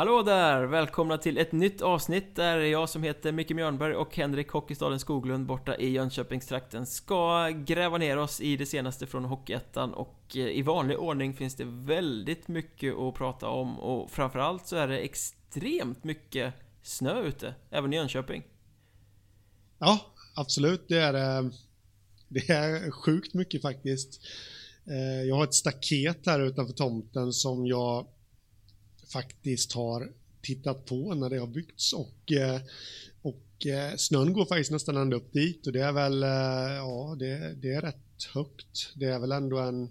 Hallå där! Välkomna till ett nytt avsnitt där jag som heter Micke Mjörnberg och Henrik Hockeystaden Skoglund borta i Jönköpingstrakten ska gräva ner oss i det senaste från Hockeyettan och eh, i vanlig ordning finns det väldigt mycket att prata om och framförallt så är det extremt mycket snö ute, även i Jönköping. Ja, absolut. Det är, eh, det är sjukt mycket faktiskt. Eh, jag har ett staket här utanför tomten som jag faktiskt har tittat på när det har byggts och, eh, och eh, snön går faktiskt nästan ända upp dit och det är väl, eh, ja det, det är rätt högt. Det är väl ändå en,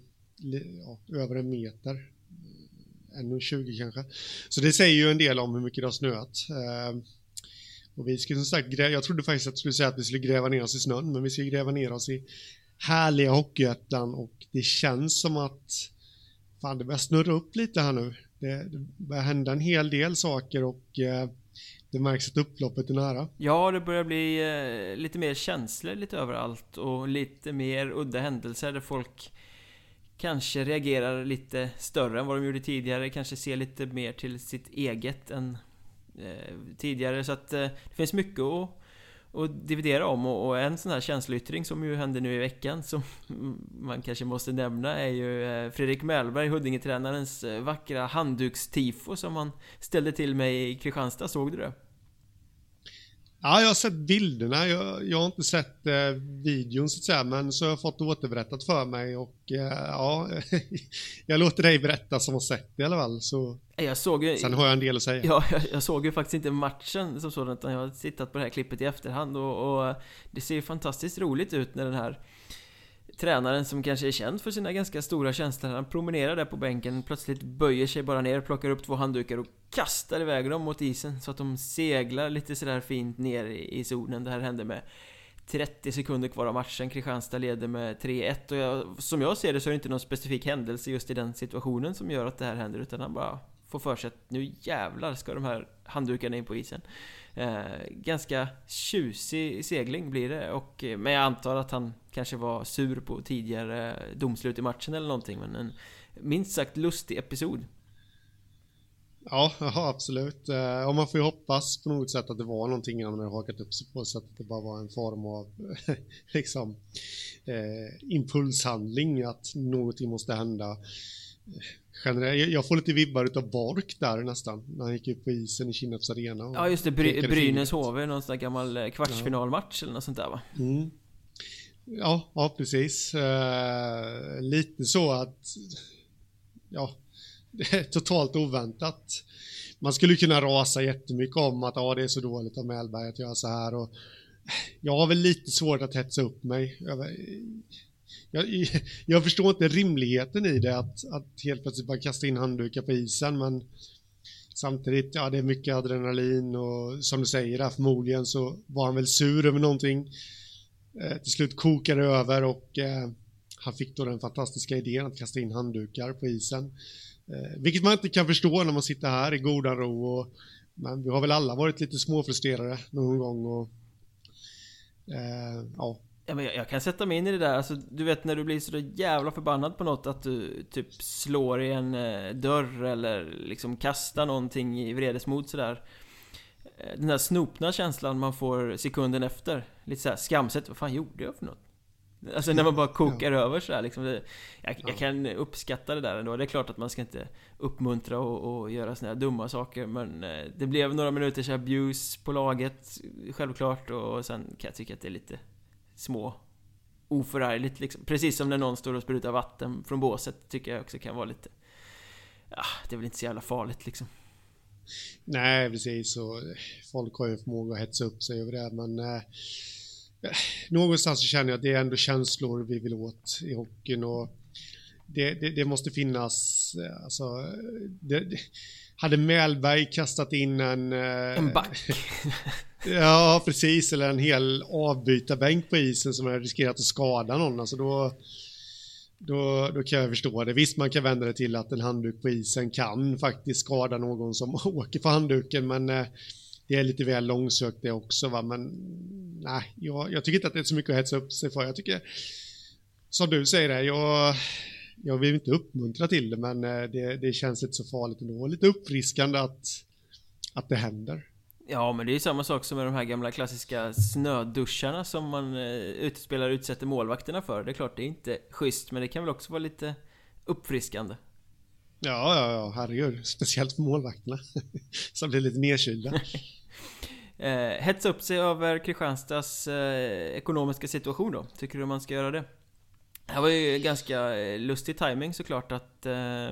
ja, över en meter, 1,20 kanske. Så det säger ju en del om hur mycket det har snöat. Och vi ska som sagt, jag trodde faktiskt att du skulle säga att vi skulle gräva ner oss i snön, men vi ska gräva ner oss i härliga Hockeyettan och det känns som att fan det börjar snurra upp lite här nu det, det börjar hända en hel del saker och eh, det märks att upploppet är nära. Ja, det börjar bli eh, lite mer känslor lite överallt och lite mer udda händelser där folk kanske reagerar lite större än vad de gjorde tidigare, kanske ser lite mer till sitt eget än eh, tidigare. Så att eh, det finns mycket att och dividera om och, en sån här känsloyttring som ju hände nu i veckan som man kanske måste nämna är ju eh, Fredrik Mellberg, Huddingetränarens eh, vackra handdukstifo som han ställde till mig i Kristianstad, såg du det? Ja, jag har sett bilderna. Jag, jag har inte sett eh, videon så att säga, men så har jag fått återberättat för mig och eh, ja, jag låter dig berätta som har sett det i alla fall. Så jag såg ju, sen har jag en del att säga. Ja, jag, jag såg ju faktiskt inte matchen som sådan, utan jag har tittat på det här klippet i efterhand och, och det ser ju fantastiskt roligt ut när den här tränaren som kanske är känd för sina ganska stora känslor Han promenerar där på bänken, plötsligt böjer sig bara ner, plockar upp två handdukar och kastar iväg dem mot isen så att de seglar lite sådär fint ner i zonen. Det här hände med 30 sekunder kvar av matchen, Kristianstad leder med 3-1 och jag, som jag ser det så är det inte någon specifik händelse just i den situationen som gör att det här händer utan han bara får för sig att nu jävlar ska de här handdukarna in på isen. Eh, ganska tjusig segling blir det, och, eh, men jag antar att han kanske var sur på tidigare domslut i matchen eller någonting. Men en minst sagt lustig episod. Ja, ja absolut. Eh, och man får ju hoppas på något sätt att det var någonting han hade hakat upp sig på så att det bara var en form av liksom eh, impulshandling att någonting måste hända generellt. Jag får lite vibbar utav Bork där nästan, när han gick ut på isen i Kinnarps arena. Ja just det, Bry Brynäs HV, någon sån där gammal eh, kvartsfinalmatch ja. eller något sånt där va? Mm. Ja, ja precis. Uh, lite så att, ja, det är totalt oväntat. Man skulle kunna rasa jättemycket om att ja, det är så dåligt av Mellberg att göra så här och jag har väl lite svårt att hetsa upp mig jag, jag förstår inte rimligheten i det att, att helt plötsligt bara kasta in handdukar på isen men samtidigt, ja det är mycket adrenalin och som du säger där förmodligen så var han väl sur över någonting. Eh, till slut kokade det över och eh, han fick då den fantastiska idén att kasta in handdukar på isen. Eh, vilket man inte kan förstå när man sitter här i goda ro och men vi har väl alla varit lite småfrustrerade någon gång och eh, ja, Ja, men jag, jag, kan sätta mig in i det där, alltså, du vet när du blir så jävla förbannad på något att du typ slår i en eh, dörr eller liksom kastar någonting i vredesmod sådär. Eh, Den där snopna känslan man får sekunden efter. Lite såhär skamset, vad fan gjorde jag för något? Alltså när man bara kokar ja. över sådär liksom. Det, jag, jag, kan uppskatta det där ändå. Det är klart att man ska inte uppmuntra och, och göra såna här dumma saker Men eh, det blev några minuters abuse på laget Självklart. Och sen kan jag tycka att det är lite små oförargligt liksom. Precis som när någon står och sprutar vatten från båset tycker jag också kan vara lite... Ja, det är väl inte så jävla farligt liksom. Nej, precis. Och folk har ju förmåga att hetsa upp sig över det, men... Eh, någonstans så känner jag att det är ändå känslor vi vill åt i hockeyn och det, det, det måste finnas, eh, alltså... Det, hade Mellberg kastat in en... Eh, en back. ja, precis. Eller en hel avbytarbänk på isen som hade riskerat att skada någon. Alltså då, då, då kan jag förstå det. Visst, man kan vända det till att en handduk på isen kan faktiskt skada någon som åker på handduken, men eh, det är lite väl långsökt det också. Va? Men nej, jag, jag tycker inte att det är så mycket att hetsa upp sig för. Jag tycker, som du säger, det, jag jag vill inte uppmuntra till det, men eh, det, det känns inte så farligt ändå. Lite uppfriskande att att det händer. Ja, men det är ju samma sak som med de här gamla klassiska snöduscharna som man eh, utespelare utsätter målvakterna för. Det är klart, det är inte schysst, men det kan väl också vara lite uppfriskande. Ja, ja, ja, herregud. Speciellt för målvakterna. Som blir lite nedkylda. eh, hetsa upp sig över Kristianstads eh, ekonomiska situation då? Tycker du man ska göra det? Det här var ju ganska eh, lustig timing såklart att eh,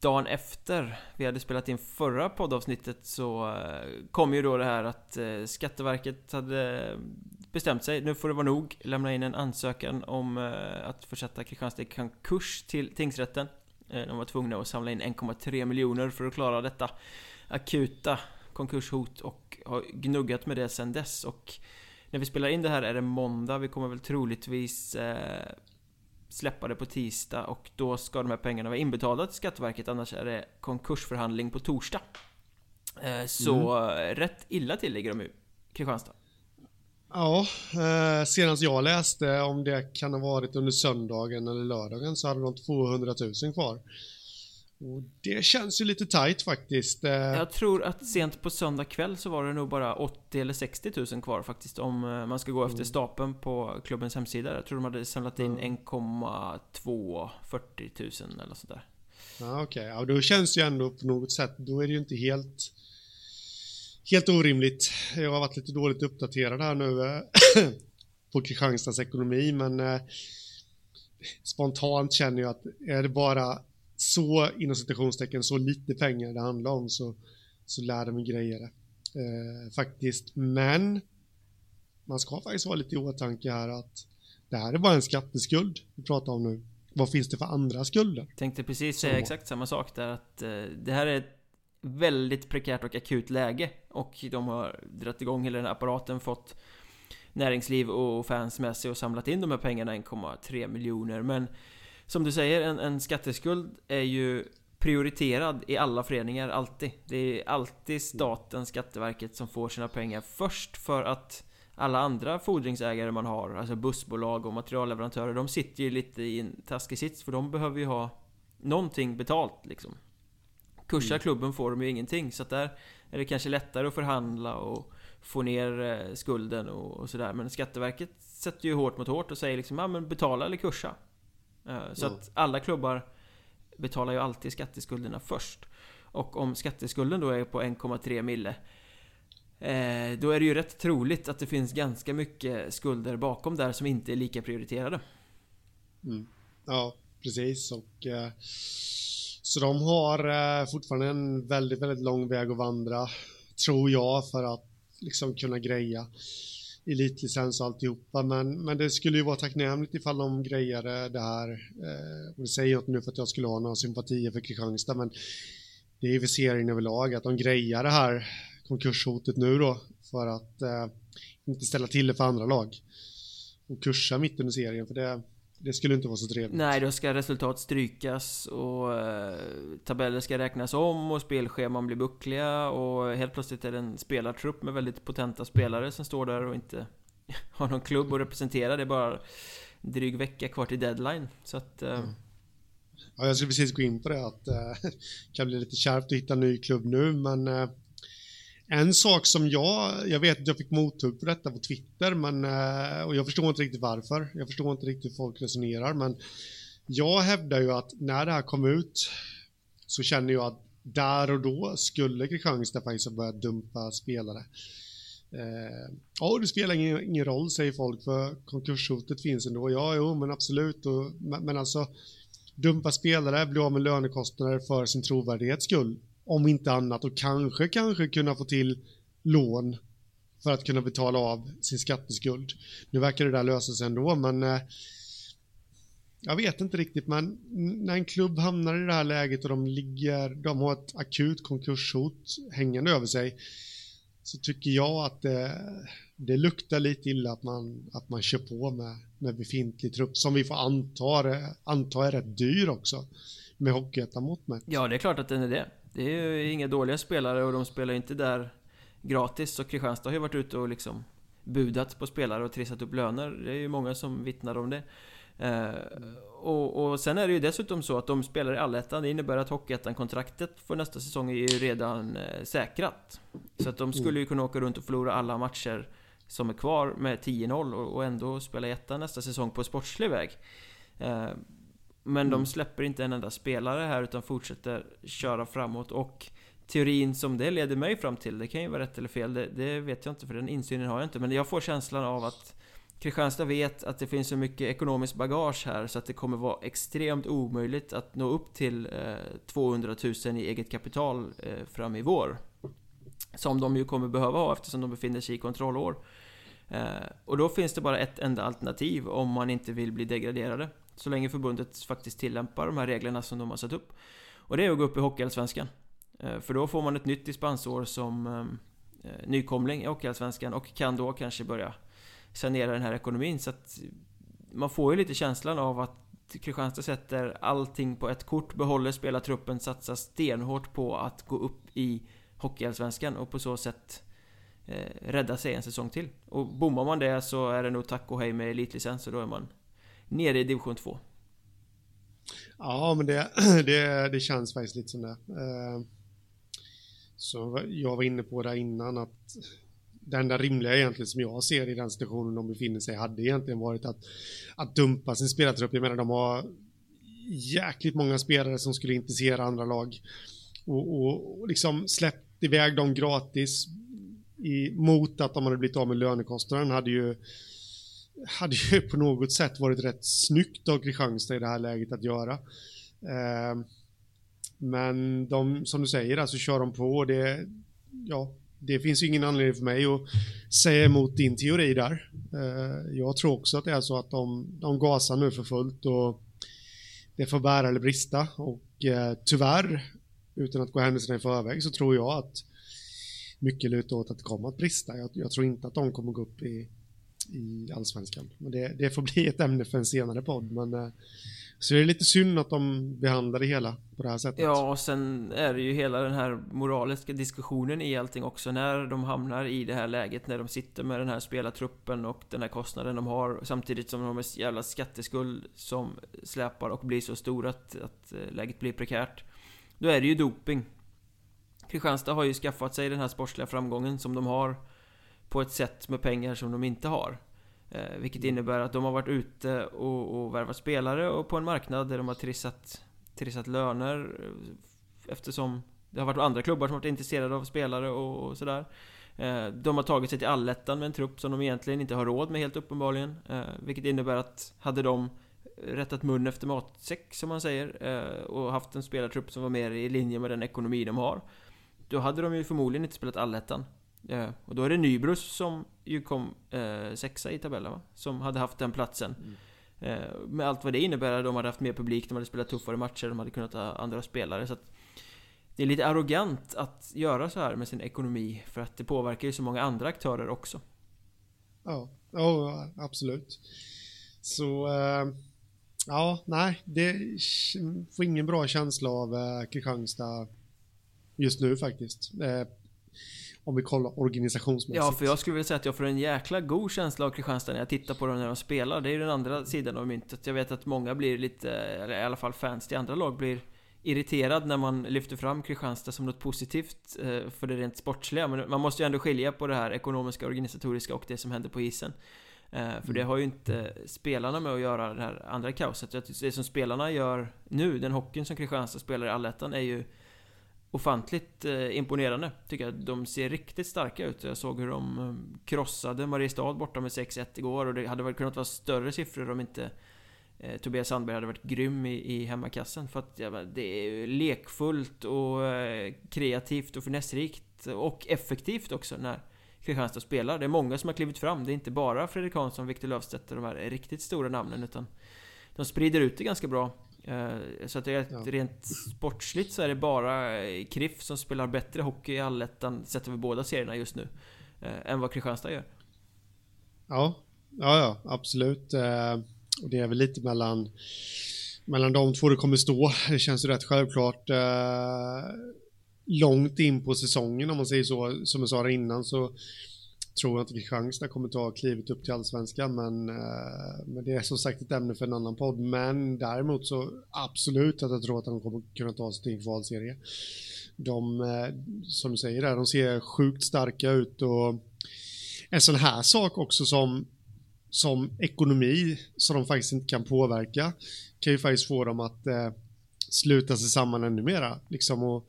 dagen efter vi hade spelat in förra poddavsnittet så eh, kom ju då det här att eh, Skatteverket hade bestämt sig, nu får det vara nog, lämna in en ansökan om eh, att försätta Kristianstad i konkurs till tingsrätten. De var tvungna att samla in 1,3 miljoner för att klara detta akuta konkurshot och har gnuggat med det sen dess. Och när vi spelar in det här är det måndag, vi kommer väl troligtvis släppa det på tisdag och då ska de här pengarna vara inbetalda till Skatteverket annars är det konkursförhandling på torsdag. Eh, så mm. rätt illa till ligger de ju, Kristianstad. Ja, eh, senast jag läste om det kan ha varit under söndagen eller lördagen så hade de 200 000 kvar. Och det känns ju lite tight faktiskt. Eh, jag tror att sent på söndag kväll så var det nog bara 80 eller 60 000 kvar faktiskt om eh, man ska gå efter mm. stapeln på klubbens hemsida. Jag tror de hade samlat in 1,2 40 000 eller sådär. Ja, okej. Okay. Ja, då känns det ju ändå på något sätt, då är det ju inte helt helt orimligt. Jag har varit lite dåligt uppdaterad här nu eh, på Kristianstads ekonomi, men spontant känner jag att är det bara så inom citationstecken så lite pengar det handlar om så, så lär de grejer. Eh, faktiskt. Men man ska faktiskt vara lite i åtanke här att det här är bara en skatteskuld vi pratar om nu. Vad finns det för andra skulder? Tänkte precis säga exakt samma sak där att eh, det här är ett väldigt prekärt och akut läge och de har dragit igång hela den här apparaten, fått näringsliv och fans med sig och samlat in de här pengarna 1,3 miljoner men som du säger, en, en skatteskuld är ju prioriterad i alla föreningar, alltid. Det är alltid staten, Skatteverket, som får sina pengar först för att alla andra fordringsägare man har, alltså bussbolag och materialleverantörer, de sitter ju lite i en taskig sits för de behöver ju ha någonting betalt liksom. Kursar mm. klubben får de ju ingenting, så att där är det kanske lättare att förhandla och få ner eh, skulden och, och sådär. Men Skatteverket sätter ju hårt mot hårt och säger liksom, ja men betala eller kursa. Eh, så att alla klubbar betalar ju alltid skatteskulderna först. Och om skatteskulden då är på 1,3 mille eh, Då är det ju rätt troligt att det finns ganska mycket skulder bakom där som inte är lika prioriterade. Mm. Ja, precis. Och, eh, så de har fortfarande en väldigt, väldigt lång väg att vandra, tror jag, för att liksom kunna greja elitlicens och alltihopa. Men, men det skulle ju vara tacknämligt ifall de grejade det här. Eh, och det säger jag inte nu för att jag skulle ha några sympatier för Kristianstad, men det är ju för serien överlag att de grejar det här konkurshotet nu då för att eh, inte ställa till det för andra lag. Och kursa mitt under serien, för det, det skulle inte vara så trevligt. Nej, då ska resultat strykas och eh, tabeller ska räknas om och spelscheman blir buckliga och helt plötsligt är det en spelartrupp med väldigt potenta spelare som står där och inte har någon klubb att representera. Det är bara dryg vecka kvar till deadline. Så att... Eh... Mm. Ja, jag skulle precis gå in på det att eh, det kan bli lite kärvt att hitta en ny klubb nu, men eh, en sak som jag, jag vet att jag fick mothugg på detta på Twitter, men, eh, och jag förstår inte riktigt varför. Jag förstår inte riktigt hur folk resonerar, men jag hävdar ju att när det här kom ut så känner jag att där och då skulle Kristianstad faktiskt ha börjat dumpa spelare. Eh, ja, det spelar ingen, ingen, roll, säger folk, för konkurshotet finns ändå. Ja, jo, men absolut. Och, men, men alltså, dumpa spelare, bli av med lönekostnader för sin trovärdighets skull om inte annat och kanske, kanske kunna få till lån för att kunna betala av sin skatteskuld. Nu verkar det där lösa sig ändå, men eh, jag vet inte riktigt, men när en klubb hamnar i det här läget och de ligger, de har ett akut konkurshot hängande över sig, så tycker jag att det, det luktar lite illa att man, att man kör på med, med befintlig trupp som vi får anta, anta är rätt dyr också med hockeyettan mot mig. Ja, det är klart att den är det. Det är ju inga dåliga spelare och de spelar inte där gratis. Så Kristianstad har ju varit ute och liksom budat på spelare och trissat upp löner. Det är ju många som vittnar om det. Eh, och, och sen är det ju dessutom så att de spelar i allettan. Det innebär att Hockeyettan-kontraktet för nästa säsong är ju redan eh, säkrat. Så att de skulle ju kunna åka runt och förlora alla matcher som är kvar med 10-0 och, och ändå spela i ettan nästa säsong på sportslig väg. Eh, men mm. de släpper inte en enda spelare här utan fortsätter köra framåt och teorin som det leder mig fram till, det kan ju vara rätt eller fel, det, det vet jag inte för den insynen har jag inte. Men jag får känslan av att Kristianstad vet att det finns så mycket ekonomiskt bagage här så att det kommer vara extremt omöjligt att nå upp till eh, 200 000 i eget kapital eh, fram i vår. Som de ju kommer behöva ha eftersom de befinner sig i kontrollår. Eh, och då finns det bara ett enda alternativ om man inte vill bli degraderade. Så länge förbundet faktiskt tillämpar de här reglerna som de har satt upp. Och det är att gå upp i Hockeyallsvenskan. Eh, för då får man ett nytt dispensår som eh, eh, nykomling i Hockeyallsvenskan och kan då kanske börja sanera den här ekonomin. Så att man får ju lite känslan av att Kristianstad sätter allting på ett kort, behåller spelartruppen, satsar stenhårt på att gå upp i Hockeyallsvenskan och på så sätt eh, rädda sig en säsong till. Och bommar man det så är det nog tack och hej med elitlicens och då är man nere i division 2. Ja, men det, det, det känns faktiskt lite som det. Eh, så jag var inne på det innan att det enda rimliga egentligen som jag ser i den situationen de befinner sig hade egentligen varit att, att dumpa sin spelartrupp. Jag menar de har jäkligt många spelare som skulle intressera andra lag och, och, och liksom släppt iväg dem gratis i, mot att de hade blivit av med lönekostnaden hade ju hade ju på något sätt varit rätt snyggt av Kristianstad i det här läget att göra. Eh, men de, som du säger, alltså kör de på det, ja, det finns ju ingen anledning för mig att säga emot din teori där. Eh, jag tror också att det är så att de, de gasar nu för fullt och det får bära eller brista och eh, tyvärr, utan att gå händelserna i förväg, så tror jag att mycket lutar åt att det kommer att brista. Jag, jag, tror inte att de kommer gå upp i, i allsvenskan. Men det, det får bli ett ämne för en senare podd. Men eh, så det är lite synd att de behandlar det hela på det här sättet. Ja, och sen är det ju hela den här moraliska diskussionen i allting också. När de hamnar i det här läget, när de sitter med den här spelartruppen och den här kostnaden de har. Samtidigt som de har en jävla skatteskuld som släpar och blir så stor att, att eh, läget blir prekärt. Då är det ju doping. Kristianstad har ju skaffat sig den här sportsliga framgången som de har på ett sätt med pengar som de inte har. Eh, vilket innebär att de har varit ute och, och värvat spelare och på en marknad där de har trissat, trissat löner eh, Eftersom det har varit andra klubbar som varit intresserade av spelare och, och sådär. Eh, De har tagit sig till allettan med en trupp som de egentligen inte har råd med helt uppenbarligen. Eh, Vilket innebär att hade de rättat mun efter matsäck som man säger eh, Och haft en spelartrupp som var mer i linje med den ekonomi de har Då hade de ju förmodligen inte spelat allettan Ja, och då är det Nybrus som ju kom eh, sexa i tabellen va? Som hade haft den platsen. Mm. Eh, med allt vad det innebär, de hade haft mer publik, de hade spelat tuffare matcher, de hade kunnat ha andra spelare. Så att det är lite arrogant att göra så här med sin ekonomi, för att det påverkar ju så många andra aktörer också. Ja, ja absolut. Så... Eh, ja, nej, det får ingen bra känsla av eh, Kristianstad just nu faktiskt. Eh, om vi kollar organisationsmässigt. Ja, för jag skulle vilja säga att jag får en jäkla god känsla av Kristianstad när jag tittar på dem när de spelar. Det är ju den andra sidan av myntet. Jag vet att många blir lite, eller i alla fall fans till andra lag blir irriterad när man lyfter fram Kristianstad som något positivt eh, för det rent sportsliga. Men man måste ju ändå skilja på det här ekonomiska, organisatoriska och det som händer på isen. Eh, för det mm. har ju inte spelarna med att göra det här andra kaoset. Det som spelarna gör nu, den hockeyn som Kristianstad spelar i Allettan, är ju ofantligt eh, imponerande. Tycker jag. De ser riktigt starka ut. Jag såg hur de eh, krossade Mariestad borta med 6-1 igår och det hade väl kunnat vara större siffror om inte eh, Tobias Sandberg hade varit grym i, i hemmakassen. För att ja, det är lekfullt och kreativt och finessrikt och effektivt också när Kristianstad spelar. Det är många som har klivit fram. Det är inte bara Fredrik Hansson, Viktor Löfstedt och de här riktigt stora namnen utan de sprider ut det ganska bra. Eh, så att det är ja. rent sportsligt så är det bara KRIF som spelar bättre hockey i allettan, sett över båda serierna just nu, eh, än vad Kristianstad gör. Ja, ja, ja absolut. Eh, och det är väl lite mellan, mellan de två det kommer stå. Det känns ju rätt självklart. Långt in på säsongen om man säger så, som jag sa innan, så tror jag inte Kristianstad kommer ta klivet upp till allsvenskan men, eh, men det är som sagt ett ämne för en annan podd. Men däremot så absolut att jag tror att de kommer kunna ta sig till en kvalserie. De, eh, som du säger där, de ser sjukt starka ut och en sån här sak också som, som ekonomi som de faktiskt inte kan påverka kan ju faktiskt få dem att eh, sluta sig samman ännu mera. Liksom och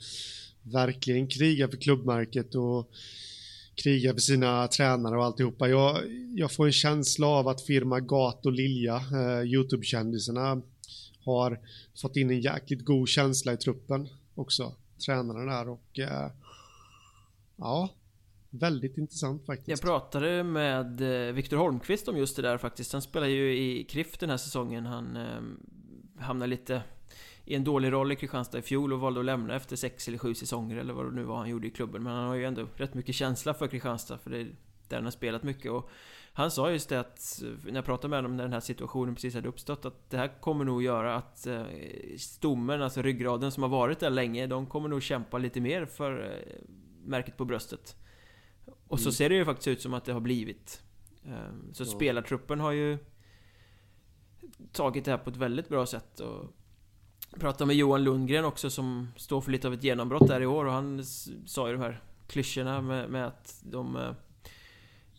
verkligen kriga för klubbmärket och kriga för sina tränare och alltihopa. Jag, jag får en känsla av att firma Gat och Lilja, eh, YouTube-kändisarna, har fått in en jäkligt god känsla i truppen också. Tränarna där och eh, ja, väldigt intressant faktiskt. Jag pratade med eh, Viktor Holmqvist om just det där faktiskt. Han spelar ju i KRIF den här säsongen. Han eh, hamnar lite i en dålig roll i Kristianstad i fjol och valde att lämna efter sex eller sju säsonger eller vad det nu var han gjorde i klubben. Men han har ju ändå rätt mycket känsla för Kristianstad för det är där han har spelat mycket och han sa just det att när jag pratade med honom när den här situationen precis hade uppstått att det här kommer nog göra att eh, stommen, alltså ryggraden som har varit där länge, de kommer nog kämpa lite mer för eh, märket på bröstet. Och så mm. ser det ju faktiskt ut som att det har blivit. Ehm, så ja. spelartruppen har ju tagit det här på ett väldigt bra sätt och pratade med Johan Lundgren också som står för lite av ett genombrott där i år och han sa ju de här klyschorna med, med att de eh,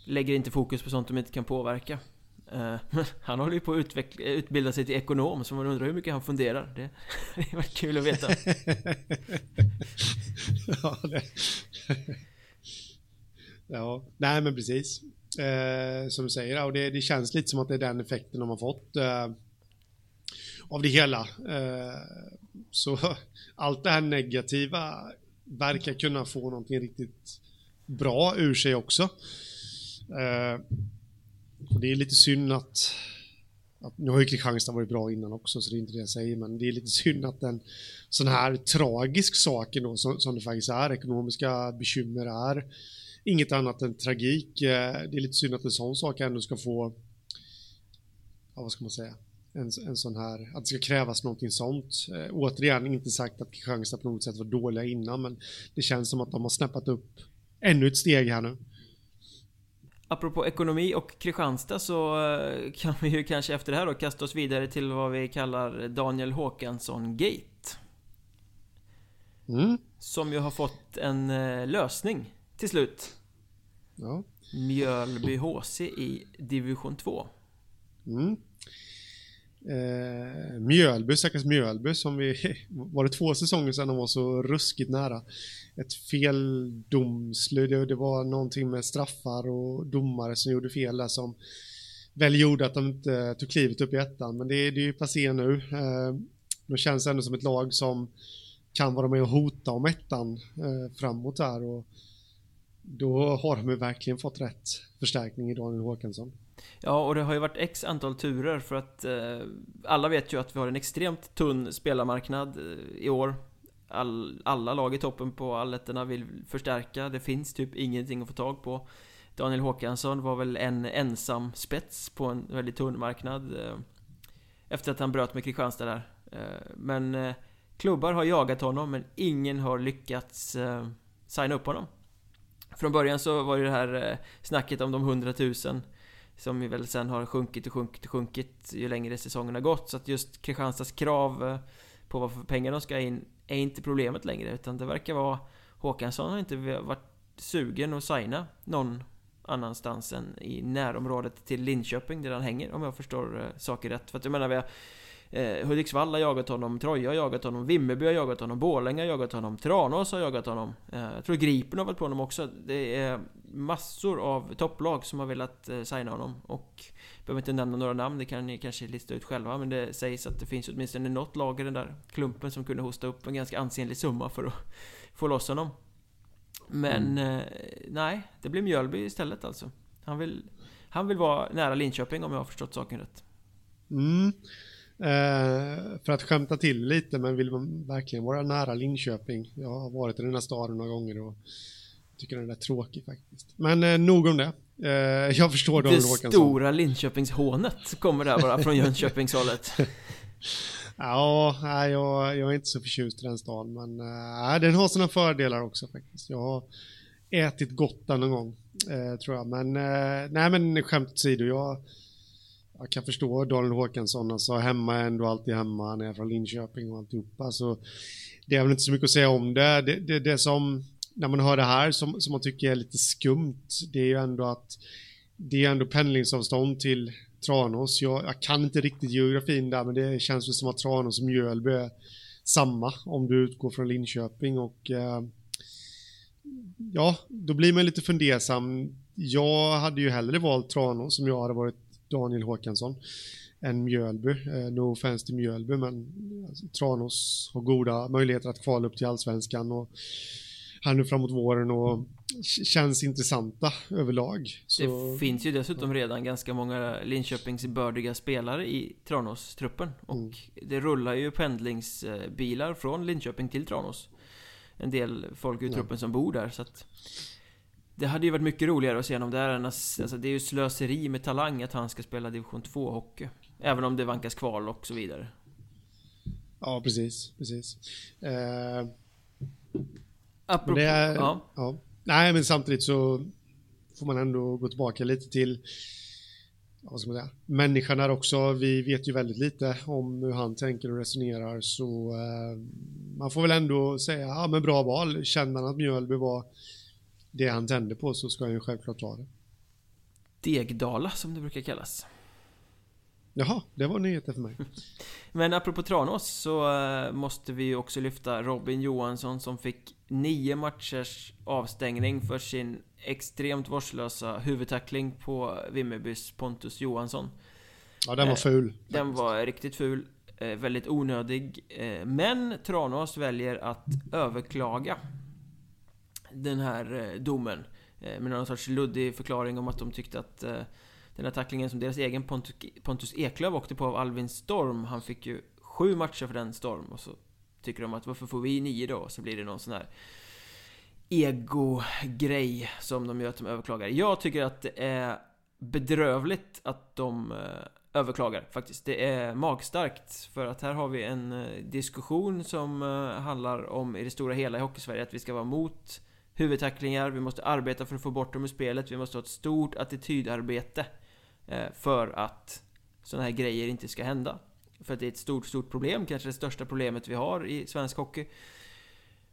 lägger inte fokus på sånt de inte kan påverka. Eh, han håller ju på att utveckla, utbilda sig till ekonom så man undrar hur mycket han funderar. Det, det var kul att veta. ja, det... ja, nej men precis. Eh, som du säger, och det, det, känns lite som att det är den effekten de har fått. Eh, av det hela. Eh, så allt det här negativa verkar kunna få någonting riktigt bra ur sig också. Eh, det är lite synd att, att nu har ju Kristianstad varit bra innan också så det är inte det jag säger men det är lite synd att en sån här tragisk sak ändå som, som det faktiskt är, ekonomiska bekymmer är inget annat än tragik. Eh, det är lite synd att en sån sak ändå ska få, ja, vad ska man säga, en, en sån här, att det ska krävas någonting sånt. Eh, återigen, inte sagt att Kristianstad på något sätt var dåliga innan, men det känns som att de har snäppat upp ännu ett steg här nu. Apropå ekonomi och Kristianstad så eh, kan vi ju kanske efter det här då kasta oss vidare till vad vi kallar Daniel Håkansson-gate. Mm. Som ju har fått en eh, lösning till slut. Ja. Mjölby HC i division 2. Mm. Eh, Mjölby, stackars Mjölby som vi, var det två säsonger sedan de var så ruskigt nära. Ett feldomslut, det, det var någonting med straffar och domare som gjorde fel där som väl gjorde att de inte tog klivet upp i ettan. Men det, det är ju passé nu. Eh, de känns ändå som ett lag som kan vara med och hota om ettan eh, framåt här och då har de ju verkligen fått rätt förstärkning i Daniel Håkansson. Ja, och det har ju varit x antal turer för att eh, alla vet ju att vi har en extremt tunn spelarmarknad eh, i år. All, alla lag i toppen på allettorna vill förstärka, det finns typ ingenting att få tag på. Daniel Håkansson var väl en ensam spets på en väldigt tunn marknad eh, efter att han bröt med Kristianstad där. Eh, men eh, klubbar har jagat honom, men ingen har lyckats eh, signa upp honom. Från början så var ju det här eh, snacket om de 100 000 som ju väl sen har sjunkit och sjunkit och sjunkit ju längre säsongen har gått. Så att just Kristianstads krav eh, på vad för pengar de ska in är inte problemet längre. Utan det verkar vara Håkansson har inte varit sugen att signa någon annanstans än i närområdet till Linköping där han hänger om jag förstår eh, saker rätt. För att jag menar vi har Eh, Hudiksvall har jagat honom, Troja har jagat honom, Vimmerby har jagat honom, Borlänge har jagat honom, Tranås har jagat honom. Eh, jag tror Gripen har varit på honom också. Det är massor av topplag som har velat eh, signa honom. Och behöver inte nämna några namn, det kan ni kanske lista ut själva. Men det sägs att det finns åtminstone något lag i den där klumpen som kunde hosta upp en ganska ansenlig summa för att få loss honom. Men mm. eh, nej, det blir Mjölby istället alltså. Han vill, han vill vara nära Linköping om jag har förstått saken rätt. Mm. Eh, för att skämta till lite, men vill man verkligen vara nära Linköping? Jag har varit i den här staden några gånger och tycker den är tråkig faktiskt. Men eh, nog om det. Eh, jag förstår David Håkansson. Det stora Linköpingshånet kommer där bara från Jönköpingshållet. ja, jag, jag, är inte så förtjust i den staden, men äh, den har sina fördelar också faktiskt. Jag har ätit gott den någon gång, eh, tror jag. Men, eh, nej men skämt åsido, jag, jag kan förstå Daniel Håkansson, alltså hemma är ändå alltid hemma, han är från Linköping och alltihopa. Så det är väl inte så mycket att säga om det. Det, det, det som, när man hör det här, som, som man tycker är lite skumt, det är ju ändå att det är ändå pendlingsavstånd till Tranås. Jag, jag, kan inte riktigt geografin där, men det känns väl som att Tranås och Mjölby är samma om du utgår från Linköping och eh, ja, då blir man lite fundersam. Jag hade ju hellre valt Tranås som jag hade varit Daniel Håkansson än Mjölby. Eh, no offense till Mjölby, men alltså, Tranås har goda möjligheter att kvala upp till allsvenskan och här nu framåt våren och känns intressanta överlag. Så... Det finns ju dessutom redan ganska många Linköpingsbördiga spelare i Tranås-truppen och mm. det rullar ju pendlingsbilar från Linköping till Tranås. En del folk i truppen som bor där så att det hade ju varit mycket roligare att se honom där än att, alltså det är ju slöseri med talang att han ska spela division 2 hockey. Även om det vankas kval och så vidare. Ja, precis, precis. Eh... Apropå, det är, ja. ja. Nej, men samtidigt så får man ändå gå tillbaka lite till vad ska man säga, människan här också. Vi vet ju väldigt lite om hur han tänker och resonerar så eh, man får väl ändå säga, ja men bra val. Känner han att Mjölby var det han tände på så ska han ju självklart ta det. Degdala som det brukar kallas. Jaha, det var nyheter för mig. Men apropå Tranås så eh, måste vi också lyfta Robin Johansson som fick nio matchers avstängning för sin extremt vårdslösa huvudtackling på Vimmerbys Pontus Johansson. Ja, den var eh, ful. Den var riktigt ful. Eh, väldigt onödig. Men Tranås väljer att överklaga den här domen. Med någon sorts luddig förklaring om att de tyckte att den här tacklingen som deras egen Pontus Eklöf åkte på av Alvin Storm Han fick ju sju matcher för den Storm. Och så Tycker de att varför får vi nio då? Så blir det någon sån här Ego-grej som de gör att de överklagar. Jag tycker att det är bedrövligt att de eh, överklagar faktiskt. Det är magstarkt för att här har vi en eh, diskussion som eh, handlar om i det stora hela i Hockeysverige att vi ska vara mot huvudtacklingar, vi måste arbeta för att få bort dem ur spelet, vi måste ha ett stort attitydarbete för att sådana här grejer inte ska hända. För att det är ett stort, stort problem, kanske det största problemet vi har i svensk hockey.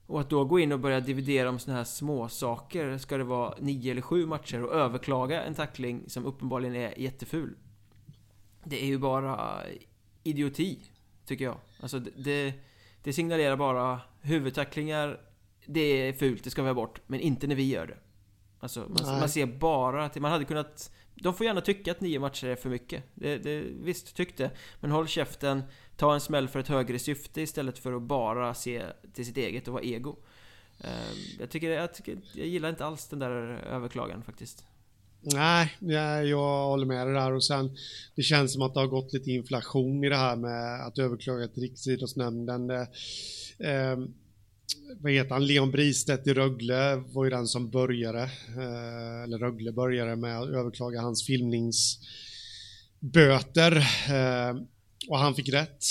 Och att då gå in och börja dividera om sådana här små saker Ska det vara nio eller sju matcher och överklaga en tackling som uppenbarligen är jätteful Det är ju bara idioti, tycker jag. Alltså det, det signalerar bara huvudtacklingar Det är fult, det ska vi ha bort, men inte när vi gör det. Alltså man, man ser bara till, man hade kunnat de får gärna tycka att nio matcher är för mycket. Det, det, visst, tyckte. Men håll käften, ta en smäll för ett högre syfte istället för att bara se till sitt eget och vara ego. Ehm, jag tycker, jag, tycker, jag gillar inte alls den där överklagan faktiskt. Nej, jag, jag håller med dig där och sen det känns som att det har gått lite inflation i det här med att överklaga till Riksidrottsnämnden. Eh, vad heter han, Leon Bristedt i Rögle var ju den som började, eh, eller Rögle började med att överklaga hans filmningsböter eh, och han fick rätt.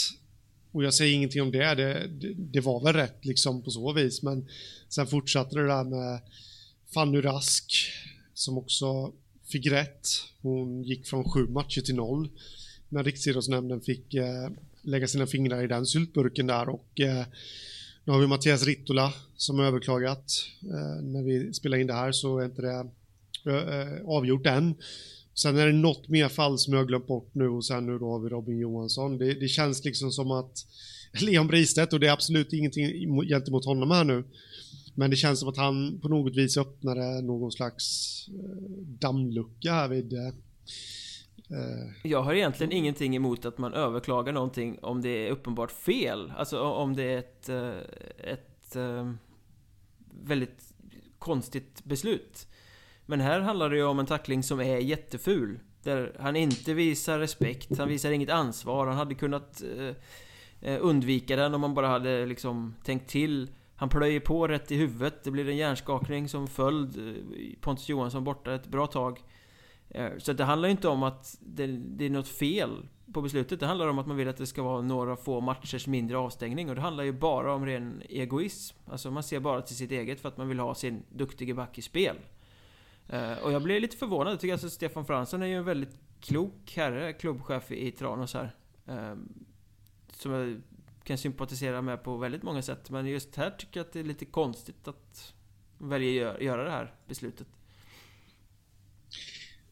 Och jag säger ingenting om det. Det, det, det, var väl rätt liksom på så vis, men sen fortsatte det där med Fanny Rask som också fick rätt. Hon gick från sju matcher till noll när Riksidrottsnämnden fick eh, lägga sina fingrar i den syltburken där och eh, nu har vi Mattias Rittola som överklagat. Eh, när vi spelar in det här så är inte det eh, eh, avgjort än. Sen är det något mer fall som jag har glömt bort nu och sen nu då har vi Robin Johansson. Det, det känns liksom som att Leon Bristedt och det är absolut ingenting gentemot honom här nu. Men det känns som att han på något vis öppnade någon slags eh, dammlucka här vid eh, Eh. jag har egentligen ingenting emot att man överklagar någonting om det är uppenbart fel. Alltså om det är ett, eh, ett eh, väldigt konstigt beslut. Men här handlar det ju om en tackling som är jätteful. Där han inte visar respekt, han visar inget ansvar. Han hade kunnat undvika den om man bara hade liksom tänkt till. Han plöjer på rätt i huvudet, det blir en hjärnskakning som följd. Pontus Johansson borta ett bra tag. Eh, så det handlar ju inte om att det, det, är något fel på beslutet. Det handlar om att man vill att det ska vara några få matchers mindre avstängning och det handlar ju bara om ren egoism. Alltså man ser bara till sitt eget för att man vill ha sin duktige back i spel. Eh, och jag blev lite förvånad. Jag tycker alltså Stefan Fransson är ju en väldigt klok herre, klubbchef i Tranås här. Ehm, som jag kan sympatisera med på väldigt många sätt. Men just här tycker jag att det är lite konstigt att välja att göra det här beslutet.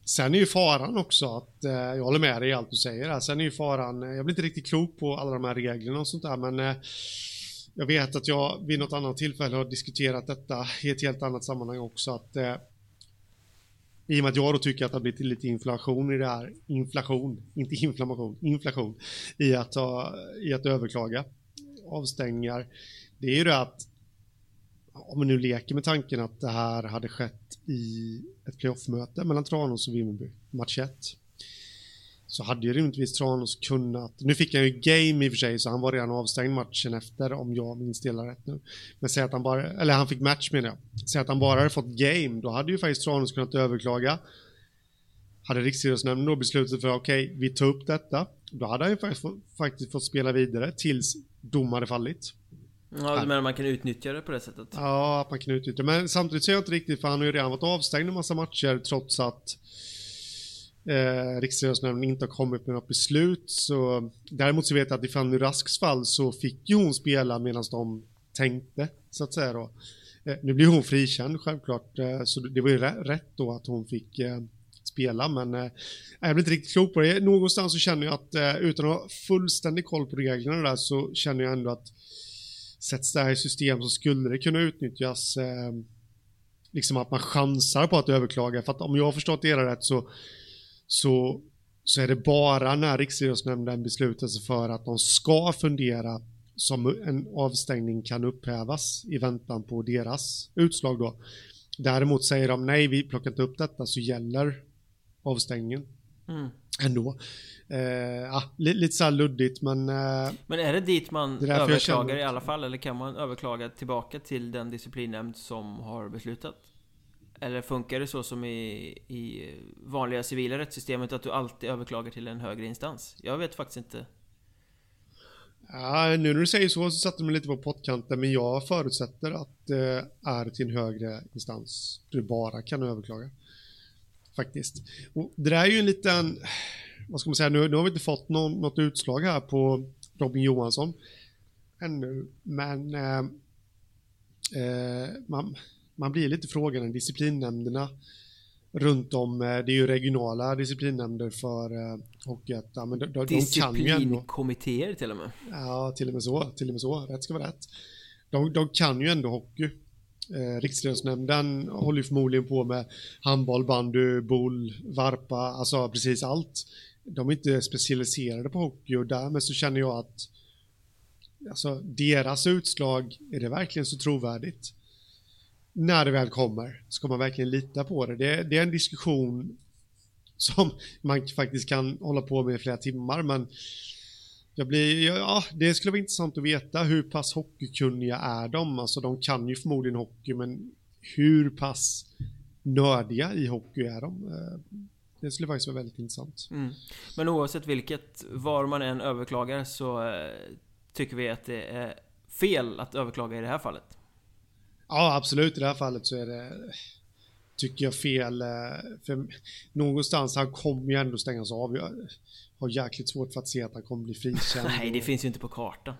Sen är ju faran också att, eh, jag håller med dig i allt du säger här. Sen är ju faran, eh, jag blir inte riktigt klok på alla de här reglerna och sånt där men eh, jag vet att jag vid något annat tillfälle har diskuterat detta i ett helt annat sammanhang också att eh, i och med att jag då tycker att det har blivit lite inflation i det här, inflation, inte inflammation, inflation i att, ta, i att överklaga avstängningar. Det är ju det att om man nu leker med tanken att det här hade skett i ett playoffmöte mellan Tranås och Vimmerby, match 1, så hade ju rimligtvis Tranås kunnat, nu fick han ju game i och för sig så han var redan avstängd matchen efter om jag minns det rätt nu. Men säg att han bara, eller han fick match menar jag. Säg att han bara hade fått game, då hade ju faktiskt Tranås kunnat överklaga. Hade Riksidrottsnämnden då beslutat för okej, okay, vi tar upp detta, då hade han ju faktiskt, faktiskt fått spela vidare tills dom hade fallit. Ja, du menar man kan utnyttja det på det sättet? Ja, att man kan utnyttja det. Men samtidigt ser jag inte riktigt, för han har ju redan varit avstängd en massa matcher trots att eh, Riksidrottsnämnden inte har kommit med något beslut. Så, däremot så vet jag att i Fanny Rasks fall så fick ju hon spela medan de tänkte, så att säga då. Eh, nu blir hon frikänd självklart, eh, så det var ju rätt då att hon fick eh, spela, men eh, jag blir inte riktigt klok på det. Någonstans så känner jag att eh, utan att ha fullständig koll på reglerna där så känner jag ändå att sätts det här i system så skulle det kunna utnyttjas eh, liksom att man chansar på att överklaga. För att om jag har förstått det rätt så, så, så är det bara när Riksidrottsnämnden beslutar sig för att de ska fundera som en avstängning kan upphävas i väntan på deras utslag då. Däremot säger de nej, vi plockar inte upp detta så gäller avstängningen mm. ändå. Eh, ja, lite så luddigt men... Eh, men är det dit man det överklagar i alla fall? Eller kan man överklaga tillbaka till den disciplinnämnd som har beslutat? Eller funkar det så som i, i vanliga civila rättssystemet att du alltid överklagar till en högre instans? Jag vet faktiskt inte. Ja, nu när du säger så så satte mig lite på pottkanten men jag förutsätter att det är till en högre instans du bara kan överklaga. Faktiskt. Och det där är ju en liten vad ska man säga, nu, nu har vi inte fått någon, något utslag här på Robin Johansson ännu, men eh, eh, man, man blir lite frågande, disciplinnämnderna runt om, eh, det är ju regionala disciplinnämnder för eh, Hockeyettan, men de, de. Disciplinkommittéer till och med? Ja, till och med så, till och med så, rätt ska vara rätt. De, de kan ju ändå hockey. Eh, Riksidrottsnämnden håller ju förmodligen på med handboll, bandy, boll, varpa, alltså precis allt de är inte specialiserade på hockey och därmed så känner jag att alltså, deras utslag, är det verkligen så trovärdigt? När det väl kommer, ska man verkligen lita på det? Det, det är en diskussion som man faktiskt kan hålla på med i flera timmar, men jag blir, ja, det skulle vara intressant att veta hur pass hockeykunniga är de? Alltså de kan ju förmodligen hockey, men hur pass nördiga i hockey är de? Eh, det skulle faktiskt vara väldigt intressant. Mm. Men oavsett vilket, var man än överklagar så eh, tycker vi att det är fel att överklaga i det här fallet. Ja, absolut. I det här fallet så är det, tycker jag, fel. Eh, för någonstans, han kommer ju ändå stängas av. Har jäkligt svårt för att se att han kommer bli frikänd. Nej, det finns ju inte på kartan.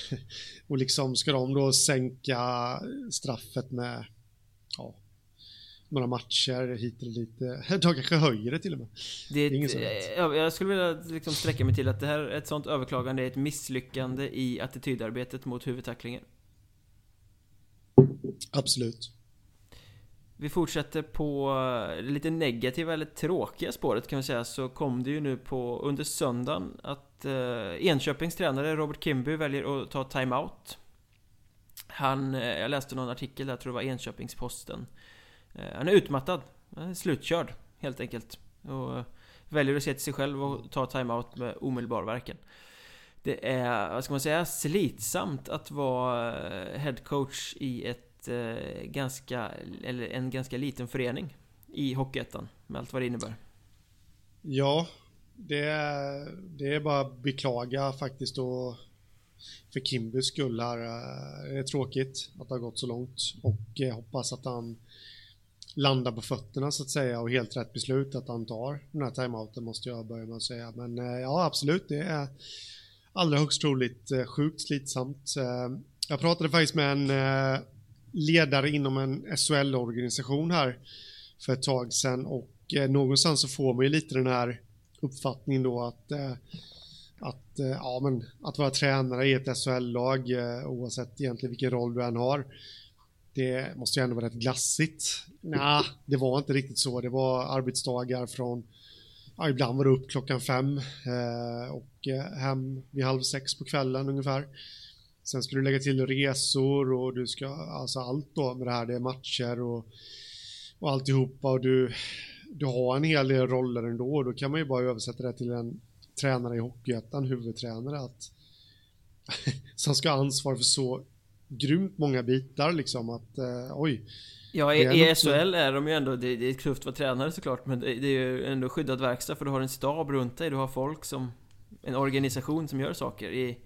och liksom, ska de då sänka straffet med, ja, några matcher hit eller dit. De kanske höjer det till och med. Det är, det är jag, jag skulle vilja liksom sträcka mig till att det här, ett sånt överklagande är ett misslyckande i attitydarbetet mot huvudtacklingen. Absolut. Vi fortsätter på det lite negativa eller tråkiga spåret kan vi säga så kom det ju nu på under söndagen att eh, Enköpings tränare Robert Kimby väljer att ta timeout. Han, eh, jag läste någon artikel där, jag tror det var Enköpingsposten Eh, han är utmattad. Han är slutkörd, helt enkelt. Och eh, väljer att se till sig själv och ta timeout med omedelbar verkan. Det är, vad ska man säga, slitsamt att vara eh, headcoach i ett Eh, ganska, eller en ganska liten förening i Hockeyettan, med allt vad det innebär. Ja, det, det är bara att beklaga faktiskt och för Kimbys skull här. Eh, det är tråkigt att det har gått så långt och jag hoppas att han landar på fötterna så att säga och helt rätt beslut att han tar den här timeouten måste jag börja med att säga. Men ja, absolut, det är allra högst troligt sjukt slitsamt. Jag pratade faktiskt med en ledare inom en SHL-organisation här för ett tag sedan och eh, någonstans så får man ju lite den här uppfattningen då att eh, att, eh, ja, men, att vara tränare i ett SHL-lag oavsett egentligen vilken roll du än har det måste ju ändå vara rätt glassigt. Nej, det var inte riktigt så. Det var arbetsdagar från, ja, ibland var det upp klockan fem eh, och eh, hem vid halv sex på kvällen ungefär. Sen ska du lägga till resor och du ska, alltså allt då med det här, det är matcher och, och alltihopa och du, du har en hel del roller ändå och då kan man ju bara översätta det till en tränare i Hockeyettan, huvudtränare, att som ska ha ansvar för så grymt många bitar liksom att eh, oj. Ja, i, i SHL är de ju ändå, det, det är tufft att vara tränare såklart, men det, det är ju ändå skyddad verkstad för du har en stab runt dig, du har folk som, en organisation som gör saker. I.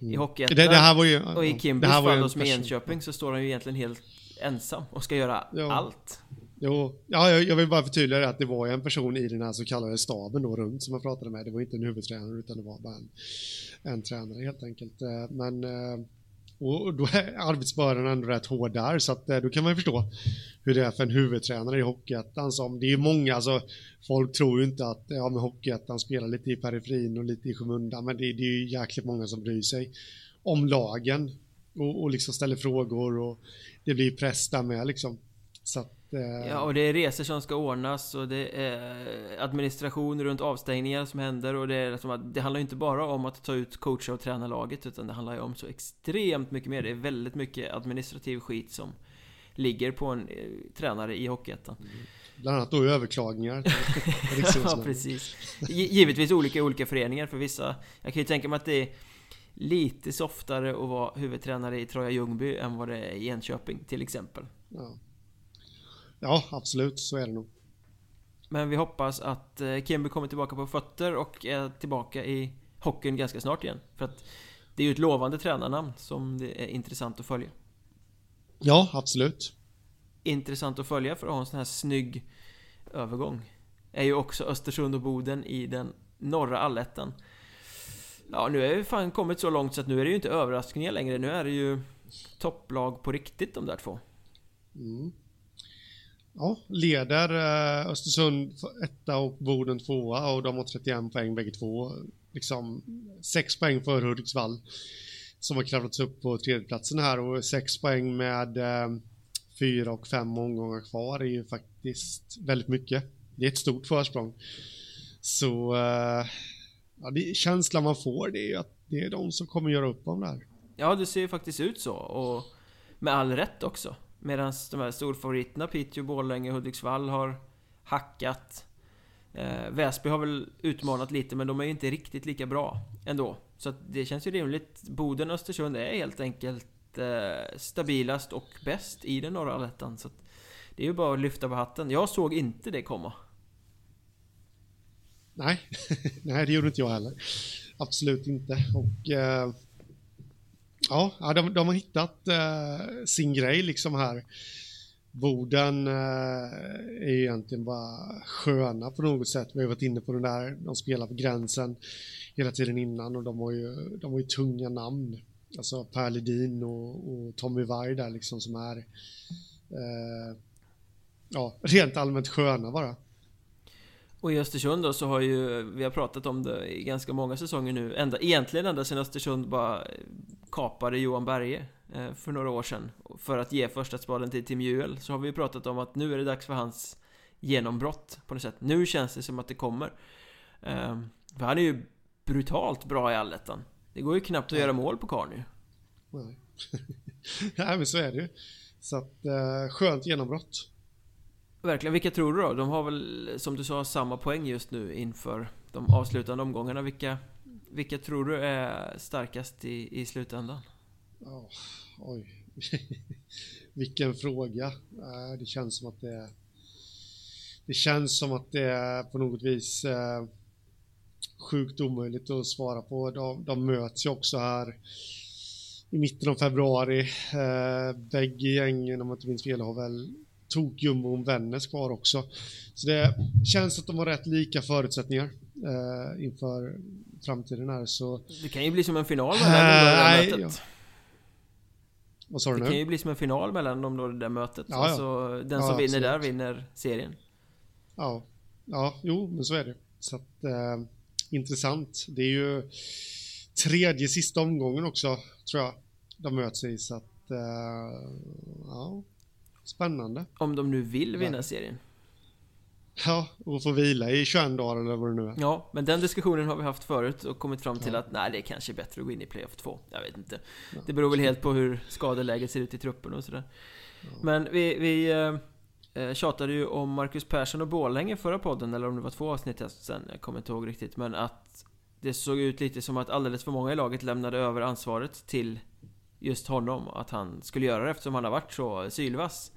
i Hockeyettan det, det här var ju, och i Kimbys fall hos Enköping så står han ju egentligen helt ensam och ska göra ja. allt. Jo, ja, jag, jag vill bara förtydliga det att det var en person i den här så kallade staben då runt som jag pratade med. Det var inte en huvudtränare utan det var bara en, en tränare helt enkelt. Eh, men eh, och då är arbetsbördan ändå rätt hård där, så att eh, då kan man ju förstå hur det är för en huvudtränare i Hockeyettan som, det är ju många, alltså folk tror ju inte att, ja men Hockeyettan spelar lite i periferin och lite i skymundan, men det, det är ju jäkligt många som bryr sig om lagen och, och liksom ställer frågor och det blir press där med liksom. Så att, ja, och det är resor som ska ordnas och det är administration runt avstängningar som händer och det är liksom att det handlar inte bara om att ta ut coacha och träna laget utan det handlar ju om så extremt mycket mer. Det är väldigt mycket administrativ skit som ligger på en eh, tränare i Hockeyettan. Mm. Bland annat då överklagningar. ja, precis. Givetvis olika olika föreningar för vissa. Jag kan ju tänka mig att det är lite softare att vara huvudtränare i Troja Ljungby än vad det är i Enköping till exempel. Ja. Ja, absolut, så är det nog. Men vi hoppas att eh, Kimby kommer tillbaka på fötter och är tillbaka i hockeyn ganska snart igen. För att det är ju ett lovande tränarnamn som det är intressant att följa. Ja, absolut. Intressant att följa för att ha en sån här snygg övergång. Är ju också Östersund och Boden i den norra allettan. Ja, nu är vi fan kommit så långt så att nu är det ju inte överraskningar längre. Nu är det ju topplag på riktigt de där två. Mm. Ja, leder eh, Östersund etta och Boden tvåa och de har 31 poäng bägge två. Liksom 6 poäng för Hudiksvall som har kravlat upp på tredjeplatsen här och 6 poäng med eh, fyra och fem omgångar kvar är ju faktiskt väldigt mycket. Det är ett stort försprång. Så eh, ja, det, känslan man får det är ju att det är de som kommer göra upp om det här. Ja, det ser ju faktiskt ut så och med all rätt också. Medan de här storfavoriterna, Piteå, Borlänge, Hudiksvall har hackat. Eh, Väsby har väl utmanat lite, men de är ju inte riktigt lika bra ändå. Så att det känns ju rimligt. Boden och Östersund är helt enkelt eh, stabilast och bäst i den norra allettan. Så att det är ju bara att lyfta på hatten. Jag såg inte det komma. Nej, nej det gjorde inte jag heller. Absolut inte. Och eh, Ja, de, de har hittat eh, sin grej liksom här. Boden eh, är egentligen bara sköna på något sätt. Vi har varit inne på den där, de spelar på gränsen hela tiden innan och de har ju, de har ju tunga namn. Alltså Per Ledin och, och Tommy Varg där liksom som är eh, ja, rent allmänt sköna bara. Och i Östersund då så har ju, vi har pratat om det i ganska många säsonger nu, ända, egentligen ända sedan Östersund bara kapade Johan Berge eh, för några år sedan för att ge första spaden till Tim Juel så har vi pratat om att nu är det dags för hans genombrott på något sätt. Nu känns det som att det kommer. Eh, för han är ju brutalt bra i allettan. Det går ju knappt att göra mål på karln ju. Nej. Nej men så är det ju. Så att, eh, skönt genombrott. Verkligen. Vilka tror du då? De har väl, som du sa, samma poäng just nu inför de avslutande omgångarna. Vilka, vilka tror du är starkast i, i slutändan? Oh, oj. Vilken fråga. Det känns som att det är... Det känns som att det är på något vis... Eh, sjukt omöjligt att svara på. De, de möts ju också här i mitten av februari. Eh, bägge gängen, om jag inte minns fel, har väl tokjumbon Vännäs kvar också. Så det känns att de har rätt lika förutsättningar eh, inför framtiden här. Så... Det kan ju bli som en final mellan äh, mötet. Ja. Vad sa du nu? Det kan ju bli som en final mellan dem då, det där mötet. Ja, alltså, ja. den som vinner där vinner serien. Ja, ja, jo, men så är det. Så att, eh, intressant. Det är ju tredje sista omgången också, tror jag, de möts i. Så att, eh, ja, spännande. Om de nu vill vinna ja. serien. Ja, och få vila i 21 dagar eller vad det nu är. Ja, men den diskussionen har vi haft förut och kommit fram till ja. att nej, det är kanske är bättre att gå in i Playoff 2. Jag vet inte. Ja. Det beror väl helt på hur skadeläget ser ut i truppen och sådär. Ja. Men vi, vi eh, eh, tjatade ju om Marcus Persson och Borlänge förra podden, eller om det var två avsnitt sen, jag kommer inte ihåg riktigt. Men att det såg ut lite som att alldeles för många i laget lämnade över ansvaret till just honom. Att han skulle göra det eftersom han har varit så sylvass.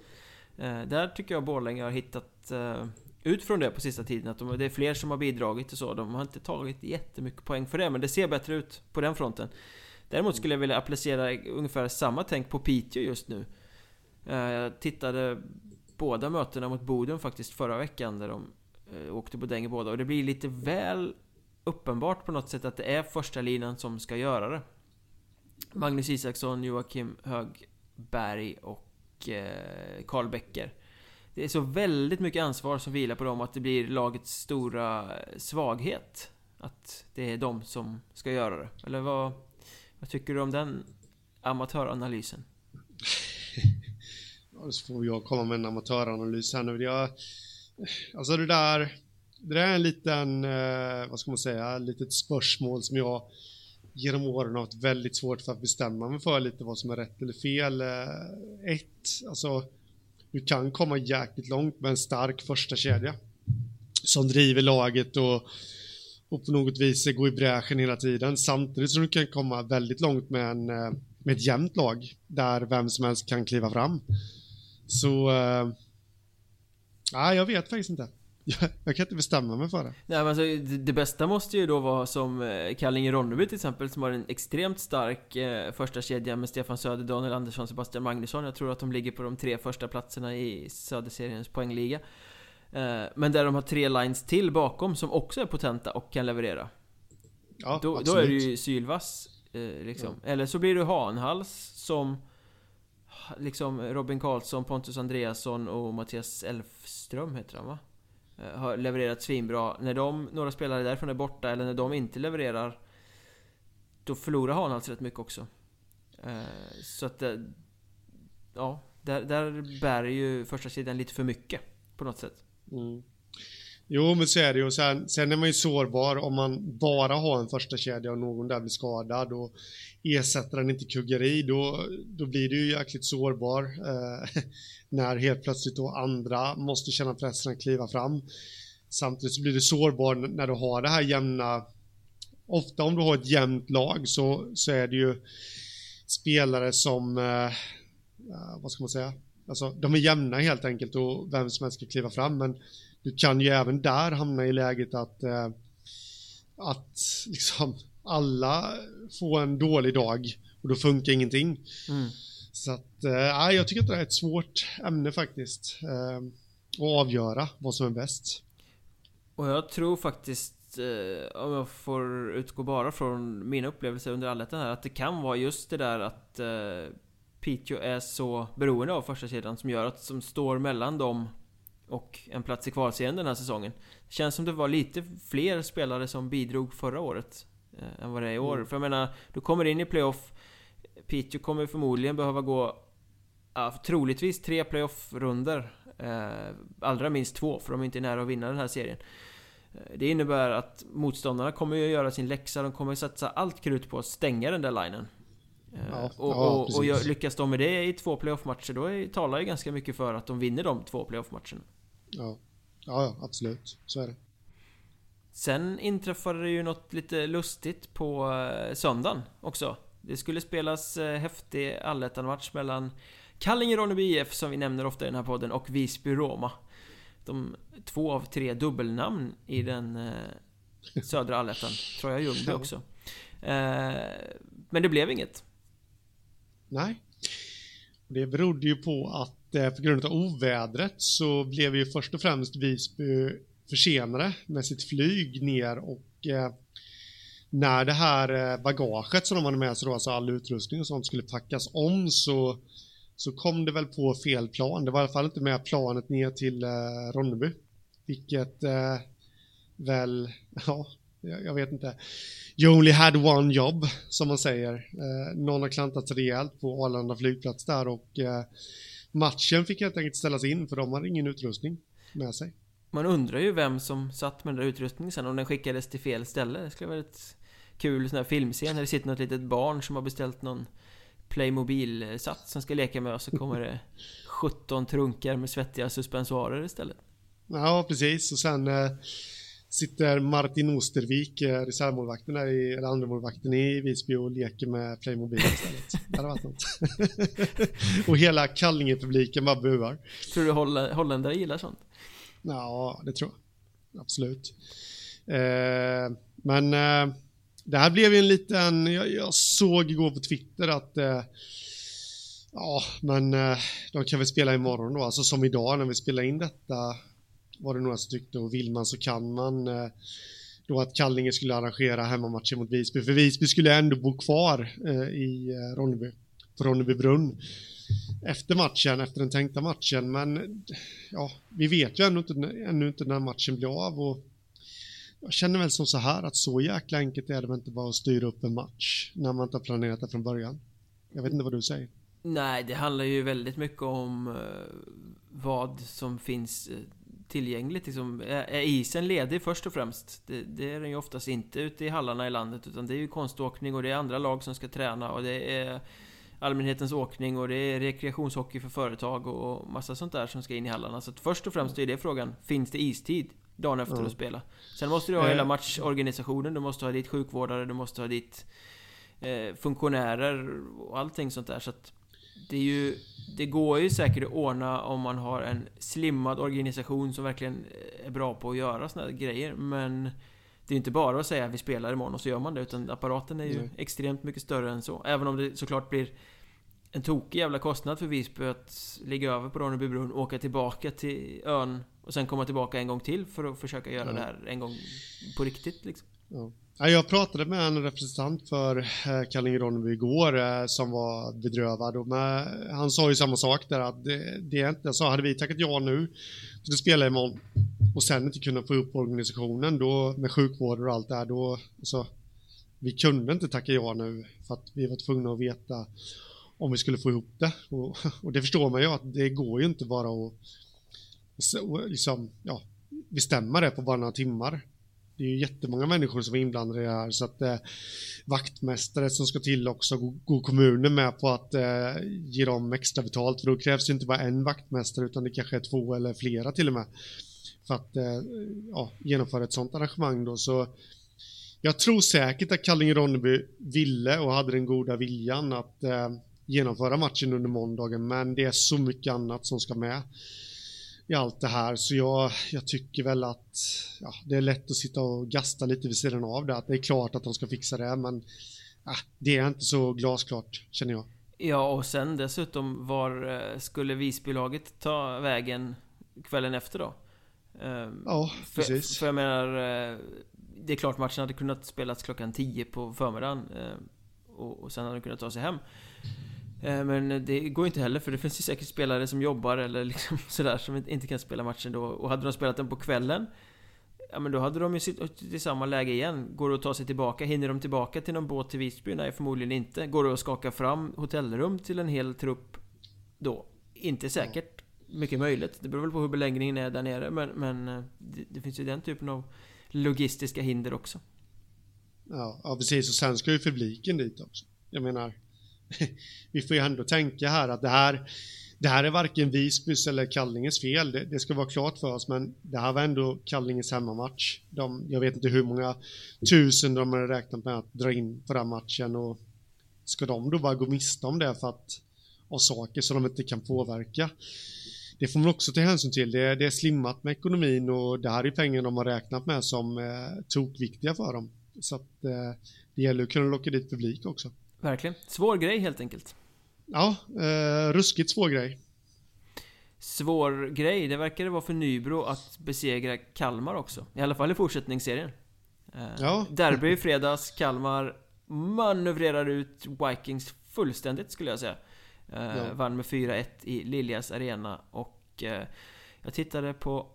Eh, där tycker jag Borlänge har hittat eh, ut från det på sista tiden. Att de, det är fler som har bidragit och så. De har inte tagit jättemycket poäng för det, men det ser bättre ut på den fronten. Däremot skulle jag vilja applicera ungefär samma tänk på Piteå just nu. Eh, jag tittade båda mötena mot Boden faktiskt förra veckan där de eh, åkte på däng båda och det blir lite väl uppenbart på något sätt att det är första linan som ska göra det. Magnus Isaksson, Joakim Högberg och eh, Karl Becker. Det är så väldigt mycket ansvar som vilar på dem att det blir lagets stora svaghet. Att det är de som ska göra det. Eller vad, vad tycker du om den amatöranalysen? ja, så får jag komma med en amatöranalys här nu. Jag, alltså det där, det där är en liten, eh, vad ska man säga, litet spörsmål som jag genom åren har haft väldigt svårt för att bestämma mig för lite vad som är rätt eller fel. Eh, ett, alltså du kan komma jäkligt långt med en stark första kedja som driver laget och, och på något vis går i bräschen hela tiden samtidigt som du kan komma väldigt långt med, en, eh, med ett jämnt lag där vem som helst kan kliva fram. Så... Äh, jag vet faktiskt inte. Jag, kan inte bestämma mig för det. Nej, men alltså, det, det bästa måste ju då vara som eh, Kallinge-Ronneby till exempel, som har en extremt stark eh, första kedja med Stefan Söder, Daniel Andersson, Sebastian Magnusson. Jag tror att de ligger på de tre första platserna i Söderseriens poängliga. Eh, men där de har tre lines till bakom som också är potenta och kan leverera. Ja, då, då är det ju sylvass. Eh, liksom. Ja. Eller så blir du Hanhals som liksom Robin Karlsson, Pontus Andreasson och Mattias Elfström heter han va? Eh, har levererat svinbra. När de, några spelare därifrån är borta eller när de inte levererar Då förlorar Hanhals rätt mycket också. Eh, så att eh, Ja, där, där bär ju första sidan lite för mycket på något sätt. Mm. Jo, men så är det ju. Sen, sen är man ju sårbar om man bara har en första kedja och någon där blir skadad och ersätter den inte kuggar i, då, då blir du ju jäkligt sårbar. Eh, när helt plötsligt då andra måste känna pressen att kliva fram. Samtidigt så blir du sårbar när du har det här jämna Ofta om du har ett jämnt lag så, så är det ju spelare som, eh, eh vad ska man säga, alltså de är jämna helt enkelt och vem som helst ska kliva fram men du kan ju även där hamna i läget att, eh, att liksom alla får en dålig dag och då funkar ingenting. Mm. Så att, eh, jag tycker att det är ett svårt ämne faktiskt. Eh, att avgöra vad som är bäst. Och jag tror faktiskt, eh, om jag får utgå bara från mina upplevelser under allettan här, att det kan vara just det där att eh, Piteå är så beroende av första sidan som gör att som står mellan dem och en plats i kvalserien den här säsongen. Det känns som det var lite fler spelare som bidrog förra året eh, än vad det är i år. Mm. För jag menar, du kommer in i playoff Piteå kommer förmodligen behöva gå ja, troligtvis tre playoff-runder eh, Allra minst två, för de är inte nära att vinna den här serien eh, Det innebär att motståndarna kommer ju göra sin läxa, de kommer satsa allt krut på att stänga den där linen ja, och, ja, och, och, lyckas de med det i två playoff-matcher, då är, talar ju ganska mycket för att de vinner de två playoff-matcherna Ja, ja absolut, så är det Sen inträffade det ju något lite lustigt på eh, söndagen också det skulle spelas eh, häftig allettan-match mellan Kallinge-Ronneby IF, som vi nämner ofta i den här podden, och Visby-Roma. De två av tre dubbelnamn i den eh, södra allettan. Troja Ljungby också. Eh, men det blev inget. Nej. Det berodde ju på att eh, på grund av ovädret så blev ju först och främst Visby försenade med sitt flyg ner och eh, när det här eh, bagaget som de hade med sig då, alltså all utrustning och sånt skulle packas om så så kom det väl på fel plan. Det var i alla fall inte med planet ner till eh, Ronneby. Vilket eh, väl, ja, jag vet inte. You only had one job, som man säger. Eh, någon har klantat rejält på Arlanda flygplats där och eh, matchen fick helt enkelt ställas in för de hade ingen utrustning med sig. Man undrar ju vem som satt med den där utrustningen sen, om den skickades till fel ställe. Det skulle vara ett kul sån här filmscen, när det sitter något litet barn som har beställt någon Playmobil-sats som ska leka med och så kommer det 17 trunkar med svettiga suspensoarer istället. Ja, precis. Och sen eh, sitter Martin Ostervik, eh, reservmålvakten där i, eller andremålvakten i Visby och leker med Playmobil istället. det hade varit något. och hela Kallinge-publiken bara buar. Tror du holländare gillar sånt? Ja, det tror jag. Absolut. Eh, men eh, det här blev ju en liten, jag, jag såg igår på Twitter att eh, ja, men eh, de kan väl spela imorgon då, alltså som idag när vi spelar in detta var det några som tyckte och vill man så kan man eh, då att Kallinge skulle arrangera hemmamatchen mot Visby, för Visby skulle ändå bo kvar eh, i eh, Ronneby, på Ronneby brunn efter matchen, efter den tänkta matchen, men ja, vi vet ju ännu inte, ännu inte när matchen blir av och jag känner väl som så här att så jäkla enkelt är det väl inte bara att styra upp en match när man inte har planerat det från början. Jag vet inte vad du säger. Nej, det handlar ju väldigt mycket om vad som finns tillgängligt. Liksom, är, isen ledig först och främst? Det, det, är den ju oftast inte ute i hallarna i landet, utan det är ju konståkning och det är andra lag som ska träna och det är allmänhetens åkning och det är rekreationshockey för företag och massa sånt där som ska in i hallarna. Så att först och främst är det frågan, finns det istid? dagen efter mm. att spela. Sen måste du ha hela eh. matchorganisationen, du måste ha ditt sjukvårdare, du måste ha ditt eh, funktionärer och allting sånt där. Så att det är ju... Det går ju säkert att ordna om man har en slimmad organisation som verkligen är bra på att göra såna här grejer, men... Det är inte bara att säga att vi spelar imorgon och så gör man det, utan apparaten är ju mm. extremt mycket större än så. Även om det såklart blir en tokig jävla kostnad för Visby att ligga över på Ronnebybrunn, åka tillbaka till ön och sen komma tillbaka en gång till för att försöka göra ja. det här en gång på riktigt liksom. Ja. Jag pratade med en representant för eh, Kallinge Ronneby igår eh, som var bedrövad och med, han sa ju samma sak där att det, det är inte, jag sa hade vi tackat ja nu till det spelar imorgon och sen inte kunna få upp organisationen då med sjukvård och allt det här då, alltså, vi kunde inte tacka ja nu för att vi var tvungna att veta om vi skulle få ihop det. Och, och det förstår man ju att det går ju inte bara att liksom, ja, bestämma det på bara några timmar. Det är ju jättemånga människor som är inblandade i det här så att eh, vaktmästare som ska till också, går kommunen med på att eh, ge dem extra betalt. För då krävs det inte bara en vaktmästare utan det kanske är två eller flera till och med för att eh, ja, genomföra ett sånt arrangemang då. Så jag tror säkert att Kallinge-Ronneby ville och hade den goda viljan att eh, genomföra matchen under måndagen men det är så mycket annat som ska med i allt det här så jag, jag tycker väl att ja, det är lätt att sitta och gasta lite vid sidan av det att det är klart att de ska fixa det men ja, det är inte så glasklart känner jag. Ja och sen dessutom var eh, skulle Visbylaget ta vägen kvällen efter då? Ehm, ja, precis. För, för jag menar eh, Det är klart matchen hade kunnat spelas klockan 10 på förmiddagen eh, och, och sen hade de kunnat ta sig hem men det går inte heller för det finns ju säkert spelare som jobbar eller liksom sådär som inte kan spela matchen då. Och hade de spelat den på kvällen Ja men då hade de ju suttit i samma läge igen. Går det att ta sig tillbaka? Hinner de tillbaka till någon båt till Visby? Nej, förmodligen inte. Går det att skaka fram hotellrum till en hel trupp då? Inte säkert. Mycket möjligt. Det beror väl på hur beläggningen är där nere. Men, men eh, det, det, finns ju den typen av logistiska hinder också. Ja, ja, precis. Och sen ska ju publiken dit också. Jag menar, vi får ju ändå tänka här att det här, det här är varken Visbys eller Kallinges fel, det, det, ska vara klart för oss, men det här var ändå Kallinges hemmamatch. De, jag vet inte hur många tusen de har räknat med att dra in på den matchen och ska de då bara gå miste om det för att av saker som de inte kan påverka? det får man också ta hänsyn till. Det, det är slimmat med ekonomin och det här är pengar de har räknat med som eh, tokviktiga för dem. Så att eh, det gäller att kunna locka dit publik också. Verkligen. Svår grej helt enkelt. Ja, eh, ruskigt svår grej. Svår grej, det verkar det vara för Nybro att besegra Kalmar också. I alla fall i fortsättningsserien. Eh, Ja. Derby i fredags, Kalmar manövrerar ut Vikings fullständigt skulle jag säga. Eh, Ja. Vann med 4-1 i Liljas arena och eh, jag tittade på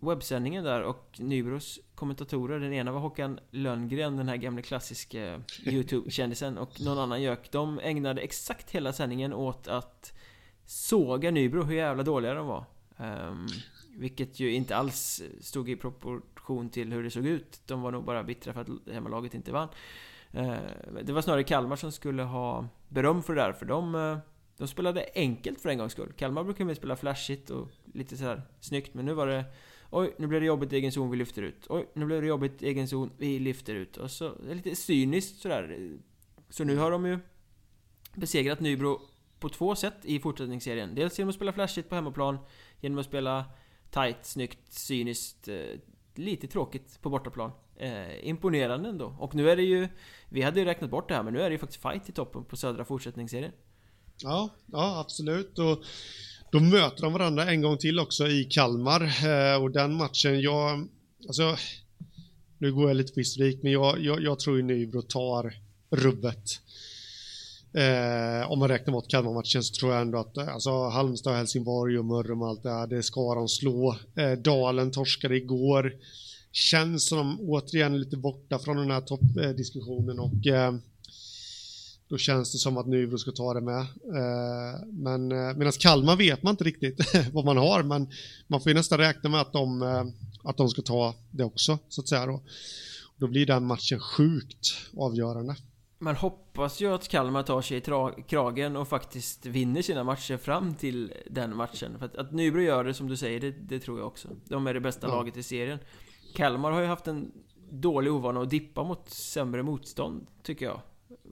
webbsändningen där och Nybros kommentatorer, den ena var Håkan Lönngren, den här gamla klassiska YouTube-kändisen och någon annan gök. De ägnade exakt hela sändningen åt att såga Nybro, hur jävla dåliga de var. Um, vilket ju inte alls stod i proportion till hur det såg ut. De var nog bara bittra för att hemmalaget inte vann. Uh, det var snarare Kalmar som skulle ha beröm för det där, för de, eh, de spelade enkelt för en gångs skull. Kalmar brukar mer spela flashigt och lite sådär snyggt, men nu var det Oj, nu blev det jobbigt i egen zon, vi lyfter ut. Oj, nu blev det jobbigt i egen zon, vi lyfter ut. Och så, det är lite cyniskt sådär. Så nu har de ju besegrat Nybro på två sätt i fortsättningsserien. Dels genom att spela flashigt på hemmaplan, genom att spela tight, snyggt, cyniskt, eh, lite tråkigt på bortaplan. Eh, imponerande ändå. Och nu är det ju... Vi hade ju räknat bort det här, men nu är det ju faktiskt fight i toppen på södra fortsättningsserien. Ja, ja absolut. Och då möter de varandra en gång till också i Kalmar. Eh, och den matchen, jag... Alltså, nu går jag lite på historik, men jag, jag, jag tror ju Nybro tar rubbet. Eh, om man räknar mot Kalmar-matchen så tror jag ändå att alltså, Halmstad, Helsingborg och Mörrum och allt det här, det ska de slå. Eh, Dalen torskade igår. Känns som de återigen lite borta från den här toppdiskussionen och eh, då känns det som att Nybro ska ta det med. Eh, men eh, medan Kalmar vet man inte riktigt vad man har, men man får ju nästan räkna med att de, eh, att de ska ta det också, så att säga. Då, då blir den matchen sjukt avgörande. Man hoppas ju att Kalmar tar sig i kragen och faktiskt vinner sina matcher fram till den matchen. För att, att Nybro gör det som du säger, det, det tror jag också. De är det bästa Ja. laget i serien. Kalmar har ju haft en dålig ovana att dippa mot sämre motstånd, tycker jag.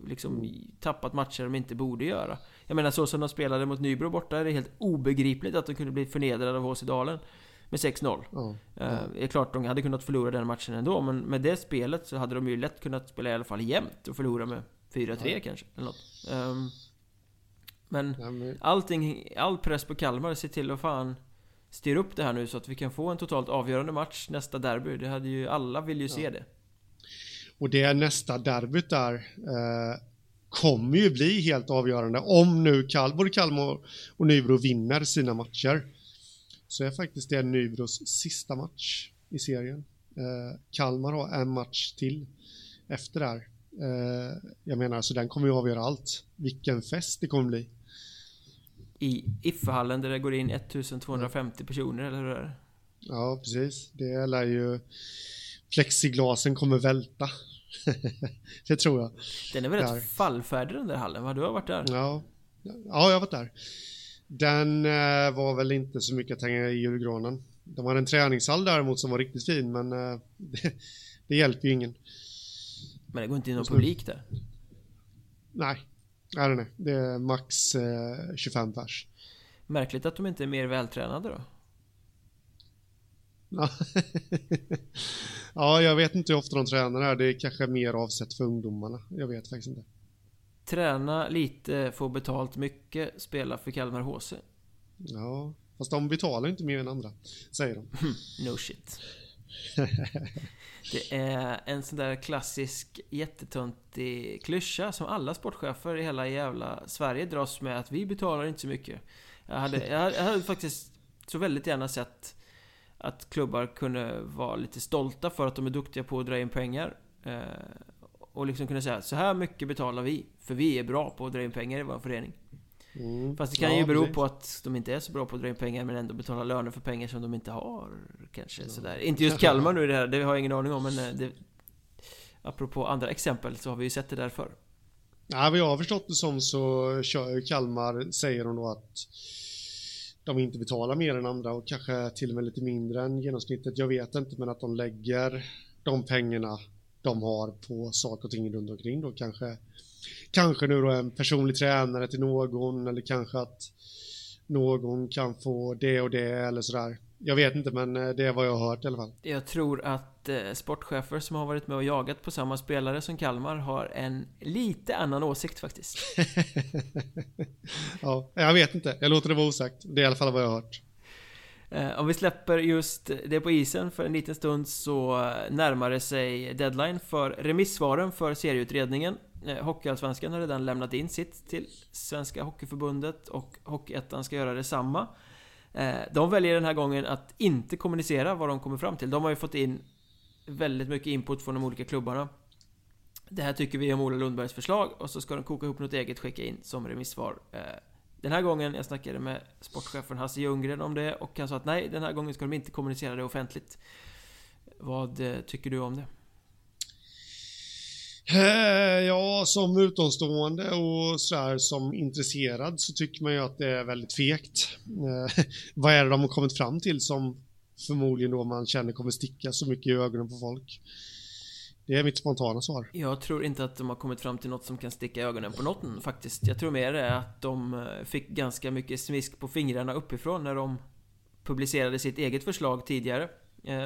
Liksom tappat matcher de inte borde göra. Jag menar så som de spelade mot Nybro borta är det helt obegripligt att de kunde bli förnedrade av HC Dalen med 6-0. Ja. Eh, Det är klart de hade kunnat förlora den matchen ändå, men med det spelet så hade de ju lätt kunnat spela i alla fall jämnt och förlora med 4-3 Ja. kanske, eller något. Ehm, men Ja, men, allting, all press på Kalmar, se till att fan styra upp det här nu så att vi kan få en totalt avgörande match nästa derby. Det hade ju, alla vill ju se det. Och det nästa derbyt där eh, kommer ju bli helt avgörande. Om nu Kal både Kalmar och Nybro vinner sina matcher så är faktiskt det Nybros sista match i serien. Eh, Kalmar har en match till efter där. Eh, jag menar, så den kommer ju avgöra allt. Vilken fest det kommer bli. I Ifehallen där det går in 1250 personer, eller hur är det? Ja, precis. Det lär ju... Plexiglasen kommer välta. det tror jag. Den är väl Där. rätt fallfärdig den där hallen, va? Du har varit där? Ja, ja jag har varit där. Den eh, var väl inte så mycket att hänga i julgranen. De hade en träningshall däremot som var riktigt fin, men eh, det, det hjälper ju ingen. Men det går inte in någon Just publik där. Nej, nej, nej. Det är max eh, 25 pers. Märkligt att de inte är mer vältränade då. Ja. ja, jag vet inte hur ofta de tränar här. Det är kanske mer avsett för ungdomarna. Jag vet faktiskt inte. Träna lite, få betalt mycket, spela för Kalmar HC. Ja, fast de betalar inte mer än andra, säger de. No shit. Det är en sån där klassisk jättetöntig klyscha som alla sportchefer i hela jävla Sverige dras med att vi betalar inte så mycket. Jag hade, jag hade, jag hade faktiskt så väldigt gärna sett att klubbar kunde vara lite stolta för att de är duktiga på att dra in pengar. Eh, och liksom kunna säga så här mycket betalar vi, för vi är bra på att dra in pengar i vår förening. Mm. Fast det kan Ja, ju bero precis. på att de inte är så bra på att dra in pengar men ändå betala löner för pengar som de inte har. Kanske sådär. Inte just Kalmar nu i det här, det har jag ingen aning om men eh, det, Apropå andra exempel så har vi ju sett det där förr. Ja, vad jag har förstått det som så kör Kalmar, säger de då att de inte betalar mer än andra och kanske till och med lite mindre än genomsnittet. Jag vet inte, men att de lägger de pengarna de har på saker och ting runt omkring då kanske. Kanske nu då en personlig tränare till någon eller kanske att någon kan få det och det eller sådär. Jag vet inte men eh, det är vad jag har hört i alla fall. Jag tror att eh, sportchefer som har varit med och jagat på samma spelare som Kalmar har en lite annan åsikt faktiskt. ja, jag vet inte. Jag låter det vara osagt. Det är i alla fall vad jag har hört. Eh, om vi släpper just det på isen för en liten stund så närmar det sig deadline för remissvaren för serieutredningen. Eh, Hockeyallsvenskan har redan lämnat in sitt till Svenska Hockeyförbundet och Hockeyettan ska göra detsamma. Eh, de väljer den här gången att inte kommunicera vad de kommer fram till. De har ju fått in väldigt mycket input från de olika klubbarna. Det här tycker vi om Ola Lundbergs förslag och så ska de koka ihop något eget skicka in som remissvar. Eh, den här gången, jag snackade med sportchefen Hasse Ljunggren om det och han sa att nej, den här gången ska de inte kommunicera det offentligt. Vad eh, tycker du om det? Eh, ja, som utomstående och sådär som intresserad så tycker man ju att det är väldigt fegt. Eh, vad är det de har kommit fram till som förmodligen då man känner kommer sticka så mycket i ögonen på folk? Det är mitt spontana svar. Jag tror inte att de har kommit fram till något som kan sticka i ögonen på någon faktiskt. Jag tror mer det är att de eh, fick ganska mycket smisk på fingrarna uppifrån när de publicerade sitt eget förslag tidigare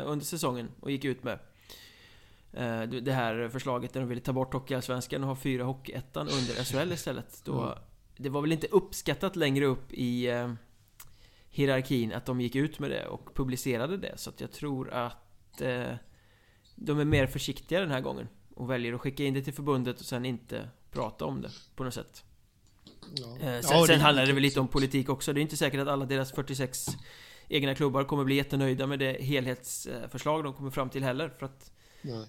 under säsongen och gick ut med det här förslaget där de ville ta bort Hockeyallsvenskan och ha fyra Hockeyettan under SHL istället. Då, mm. Det var väl inte uppskattat längre upp i hierarkin att de gick ut med det och publicerade det. Så att jag tror att de är mer försiktiga den här gången och väljer att skicka in det till förbundet och sen inte prata om det på något sätt. Ja. Eh, sen, ja, sen handlar det väl lite om politik också. Det är inte säkert att alla deras 46 egna klubbar kommer bli jättenöjda med det helhetsförslag de kommer fram till heller. För att Nej.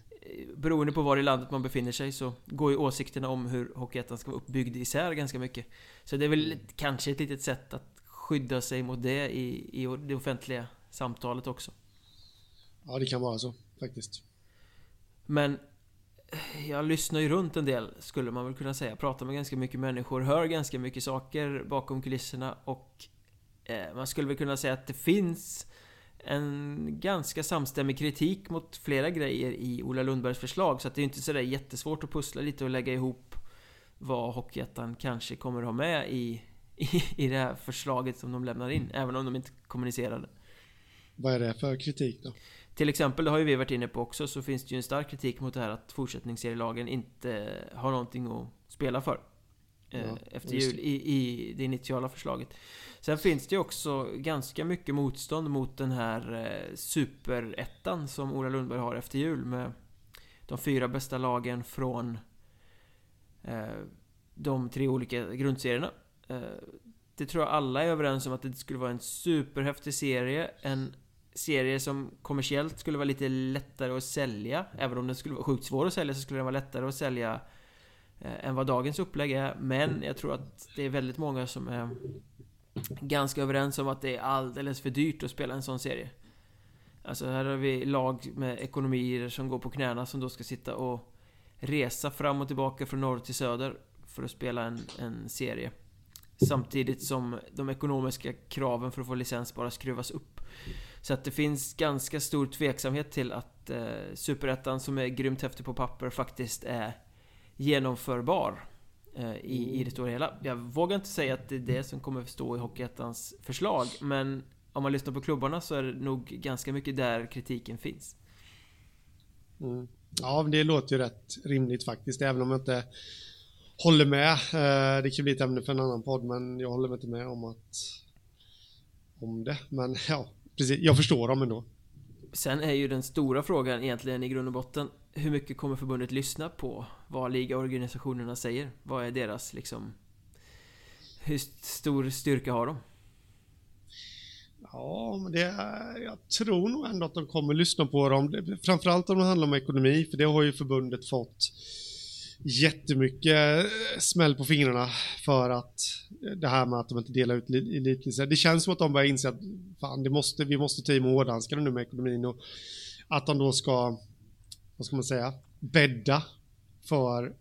Beroende på var i landet man befinner sig så går ju åsikterna om hur Hockeyettan ska vara uppbyggd isär ganska mycket. Så det är väl mm. kanske ett litet sätt att skydda sig mot det i, i det offentliga samtalet också. Ja, det kan vara så faktiskt. Men jag lyssnar ju runt en del, skulle man väl kunna säga. Pratar med ganska mycket människor, hör ganska mycket saker bakom kulisserna och eh, man skulle väl kunna säga att det finns en ganska samstämmig kritik mot flera grejer i Ola Lundbergs förslag. Så att det är inte sådär jättesvårt att pussla lite och lägga ihop vad Hockeyettan kanske kommer att ha med i, i, i det här förslaget som de lämnar in, även om de inte kommunicerar Vad är det för kritik då? Till exempel, det har ju vi varit inne på också, så finns det ju en stark kritik mot det här att fortsättningsserielagen inte har någonting att spela för. Eh, ja, efter jul i, i det initiala förslaget. Sen finns det ju också ganska mycket motstånd mot den här eh, superettan som Ola Lundberg har efter jul med de fyra bästa lagen från eh, de tre olika grundserierna. Det tror jag alla är överens om att det skulle vara en superhäftig serie, en serie som kommersiellt skulle vara lite lättare att sälja. Även om den skulle vara sjukt svår att sälja så skulle den vara lättare att sälja Eh, än vad dagens upplägg är. Men jag tror att det är väldigt många som är ganska överens om att det är alldeles för dyrt att spela en sån serie. Alltså här har vi lag med ekonomier som går på knäna som då ska sitta och resa fram och tillbaka från norr till söder för att spela en, en serie. Samtidigt som de ekonomiska kraven för att få licens bara skruvas upp. Så att det finns ganska stor tveksamhet till att eh, Superettan som är grymt häftig på papper faktiskt är genomförbar eh, i, i det stora hela. Jag vågar inte säga att det är det som kommer att stå i Hockeyettans förslag, men om man lyssnar på klubbarna så är det nog ganska mycket där kritiken finns. Mm. Ja, det låter ju rätt rimligt faktiskt, även om jag inte håller med. Eh, det kan bli ett ämne för en annan podd, men jag håller inte med om att om det. Men ja, precis. Jag förstår dem ändå. Sen är ju den stora frågan egentligen i grund och botten hur mycket kommer förbundet lyssna på vad ligaorganisationerna säger? Vad är deras liksom Hur stor styrka har de? Ja, men det, jag tror nog ändå att de kommer lyssna på dem. Framförallt om det handlar om ekonomi, för det har ju förbundet fått jättemycket eh, smäll på fingrarna för att eh, det här med att de inte delar ut elitlicenser. Det känns som att de börjar inse att fan, det måste, vi måste ta i med hårdhandskarna nu med ekonomin och att de då ska, vad ska man säga, bädda för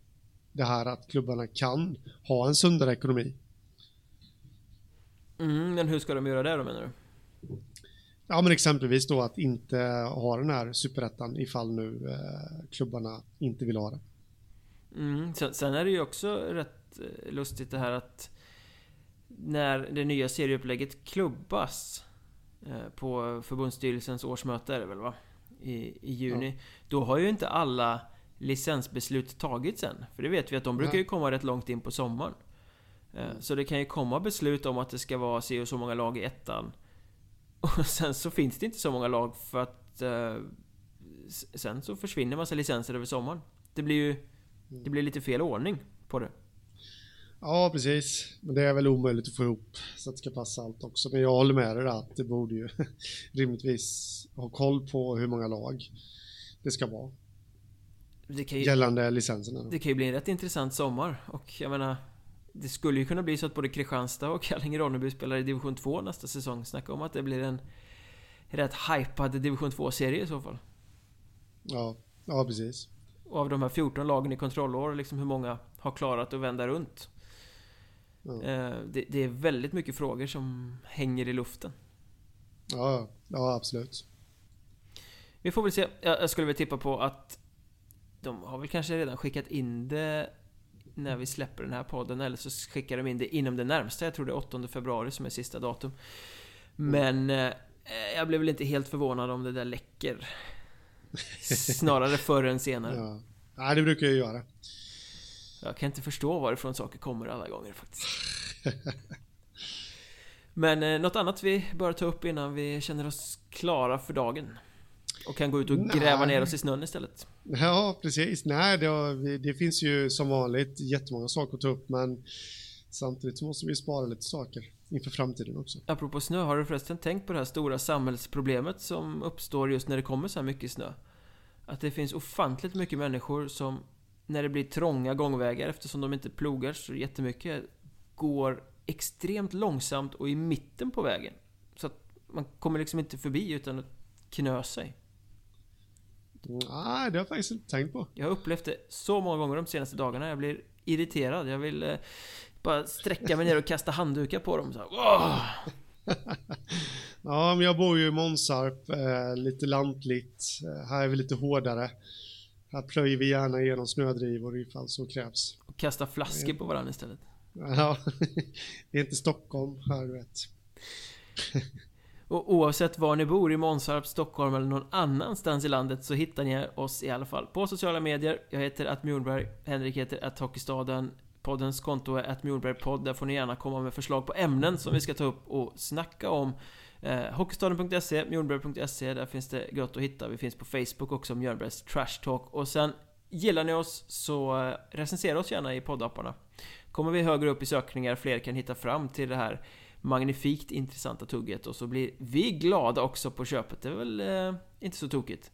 det här att klubbarna kan ha en sundare ekonomi. Mm, men hur ska de göra det då menar du? Ja men exempelvis då att inte ha den här superettan ifall nu eh, klubbarna inte vill ha det. Mm, sen, sen är det ju också rätt eh, lustigt det här att när det nya serieupplägget klubbas eh, på förbundsstyrelsens årsmöte är det väl va? I, i juni. Ja. Då har ju inte alla licensbeslut tagits än. För det vet vi att de brukar ju komma rätt långt in på sommaren. Eh, mm. Så det kan ju komma beslut om att det ska vara si och så många lag i ettan. Och sen så finns det inte så många lag för att eh, Sen så försvinner massa licenser över sommaren. Det blir ju Det blir lite fel ordning på det. Ja, precis. Men det är väl omöjligt att få ihop så att det ska passa allt också. Men jag håller med dig att det borde ju rimligtvis ha koll på hur många lag det ska vara. Det ju, Gällande licenserna. Det kan ju bli en rätt intressant sommar. Och jag menar Det skulle ju kunna bli så att både Kristianstad och Kallinge-Ronneby spelar i division 2 nästa säsong. Snacka om att det blir en rätt hypad division 2-serie i så fall. Ja, ja precis. Och av de här 14 lagen i kontrollår, liksom hur många har klarat att vända runt? Mm. Det, det, är väldigt mycket frågor som hänger i luften. Ja, ja absolut. Vi får väl se. Jag skulle väl tippa på att de har väl kanske redan skickat in det när vi släpper den här podden eller så skickar de in det inom det närmsta. Jag tror det är 8 februari som är sista datum. Men eh, jag blev väl inte helt förvånad om det där läcker. Snarare förr än senare. Ja. Nej, det brukar jag göra. Jag kan inte förstå varifrån saker kommer alla gånger faktiskt. Men eh, något annat vi bör ta upp innan vi känner oss klara för dagen? Och kan gå ut och Nej. gräva ner oss i snön istället? Ja, precis. Nej, det, det, finns ju som vanligt jättemånga saker att ta upp, men samtidigt så måste vi spara lite saker inför framtiden också. Apropå snö, har du förresten tänkt på det här stora samhällsproblemet som uppstår just när det kommer så här mycket snö? Att det finns ofantligt mycket människor som när det blir trånga gångvägar eftersom de inte plogar så jättemycket går extremt långsamt och i mitten på vägen. Så att man kommer liksom inte förbi utan att knö sig. Nej, det har jag faktiskt inte tänkt på. Jag har upplevt det så många gånger de senaste dagarna. Jag blir irriterad. Jag vill eh, bara sträcka mig ner och kasta handdukar på dem. Så här, ja, men jag bor ju i Månsarp, eh, lite lantligt. Eh, här är vi lite hårdare. Här plöjer vi gärna igenom snödrivor ifall så krävs. Och kasta flaskor på varandra istället. Ja, det är inte Stockholm här du vet. Och oavsett var ni bor, i Månsarp, Stockholm eller någon annanstans i landet så hittar ni oss i alla fall på sociala medier. Jag heter att Mjornberg, Henrik heter att Hockeystaden. Poddens konto är att. Där får ni gärna komma med förslag på ämnen som vi ska ta upp och snacka om. Eh, Hockeystaden.se, Mjornberg.se, där finns det gott att hitta. Vi finns på Facebook också, Mjölnbergs Trash Talk. Och sen Gillar ni oss så eh, recensera oss gärna i poddapparna. Kommer vi högre upp i sökningar, fler kan hitta fram till det här magnifikt intressanta tugget och så blir vi glada också på köpet. Det är väl eh, inte så tokigt?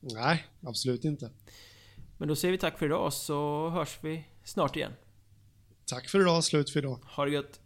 Nej, absolut inte. Men då säger vi tack för idag så hörs vi snart igen. Tack för idag, slut för idag. Ha det gött.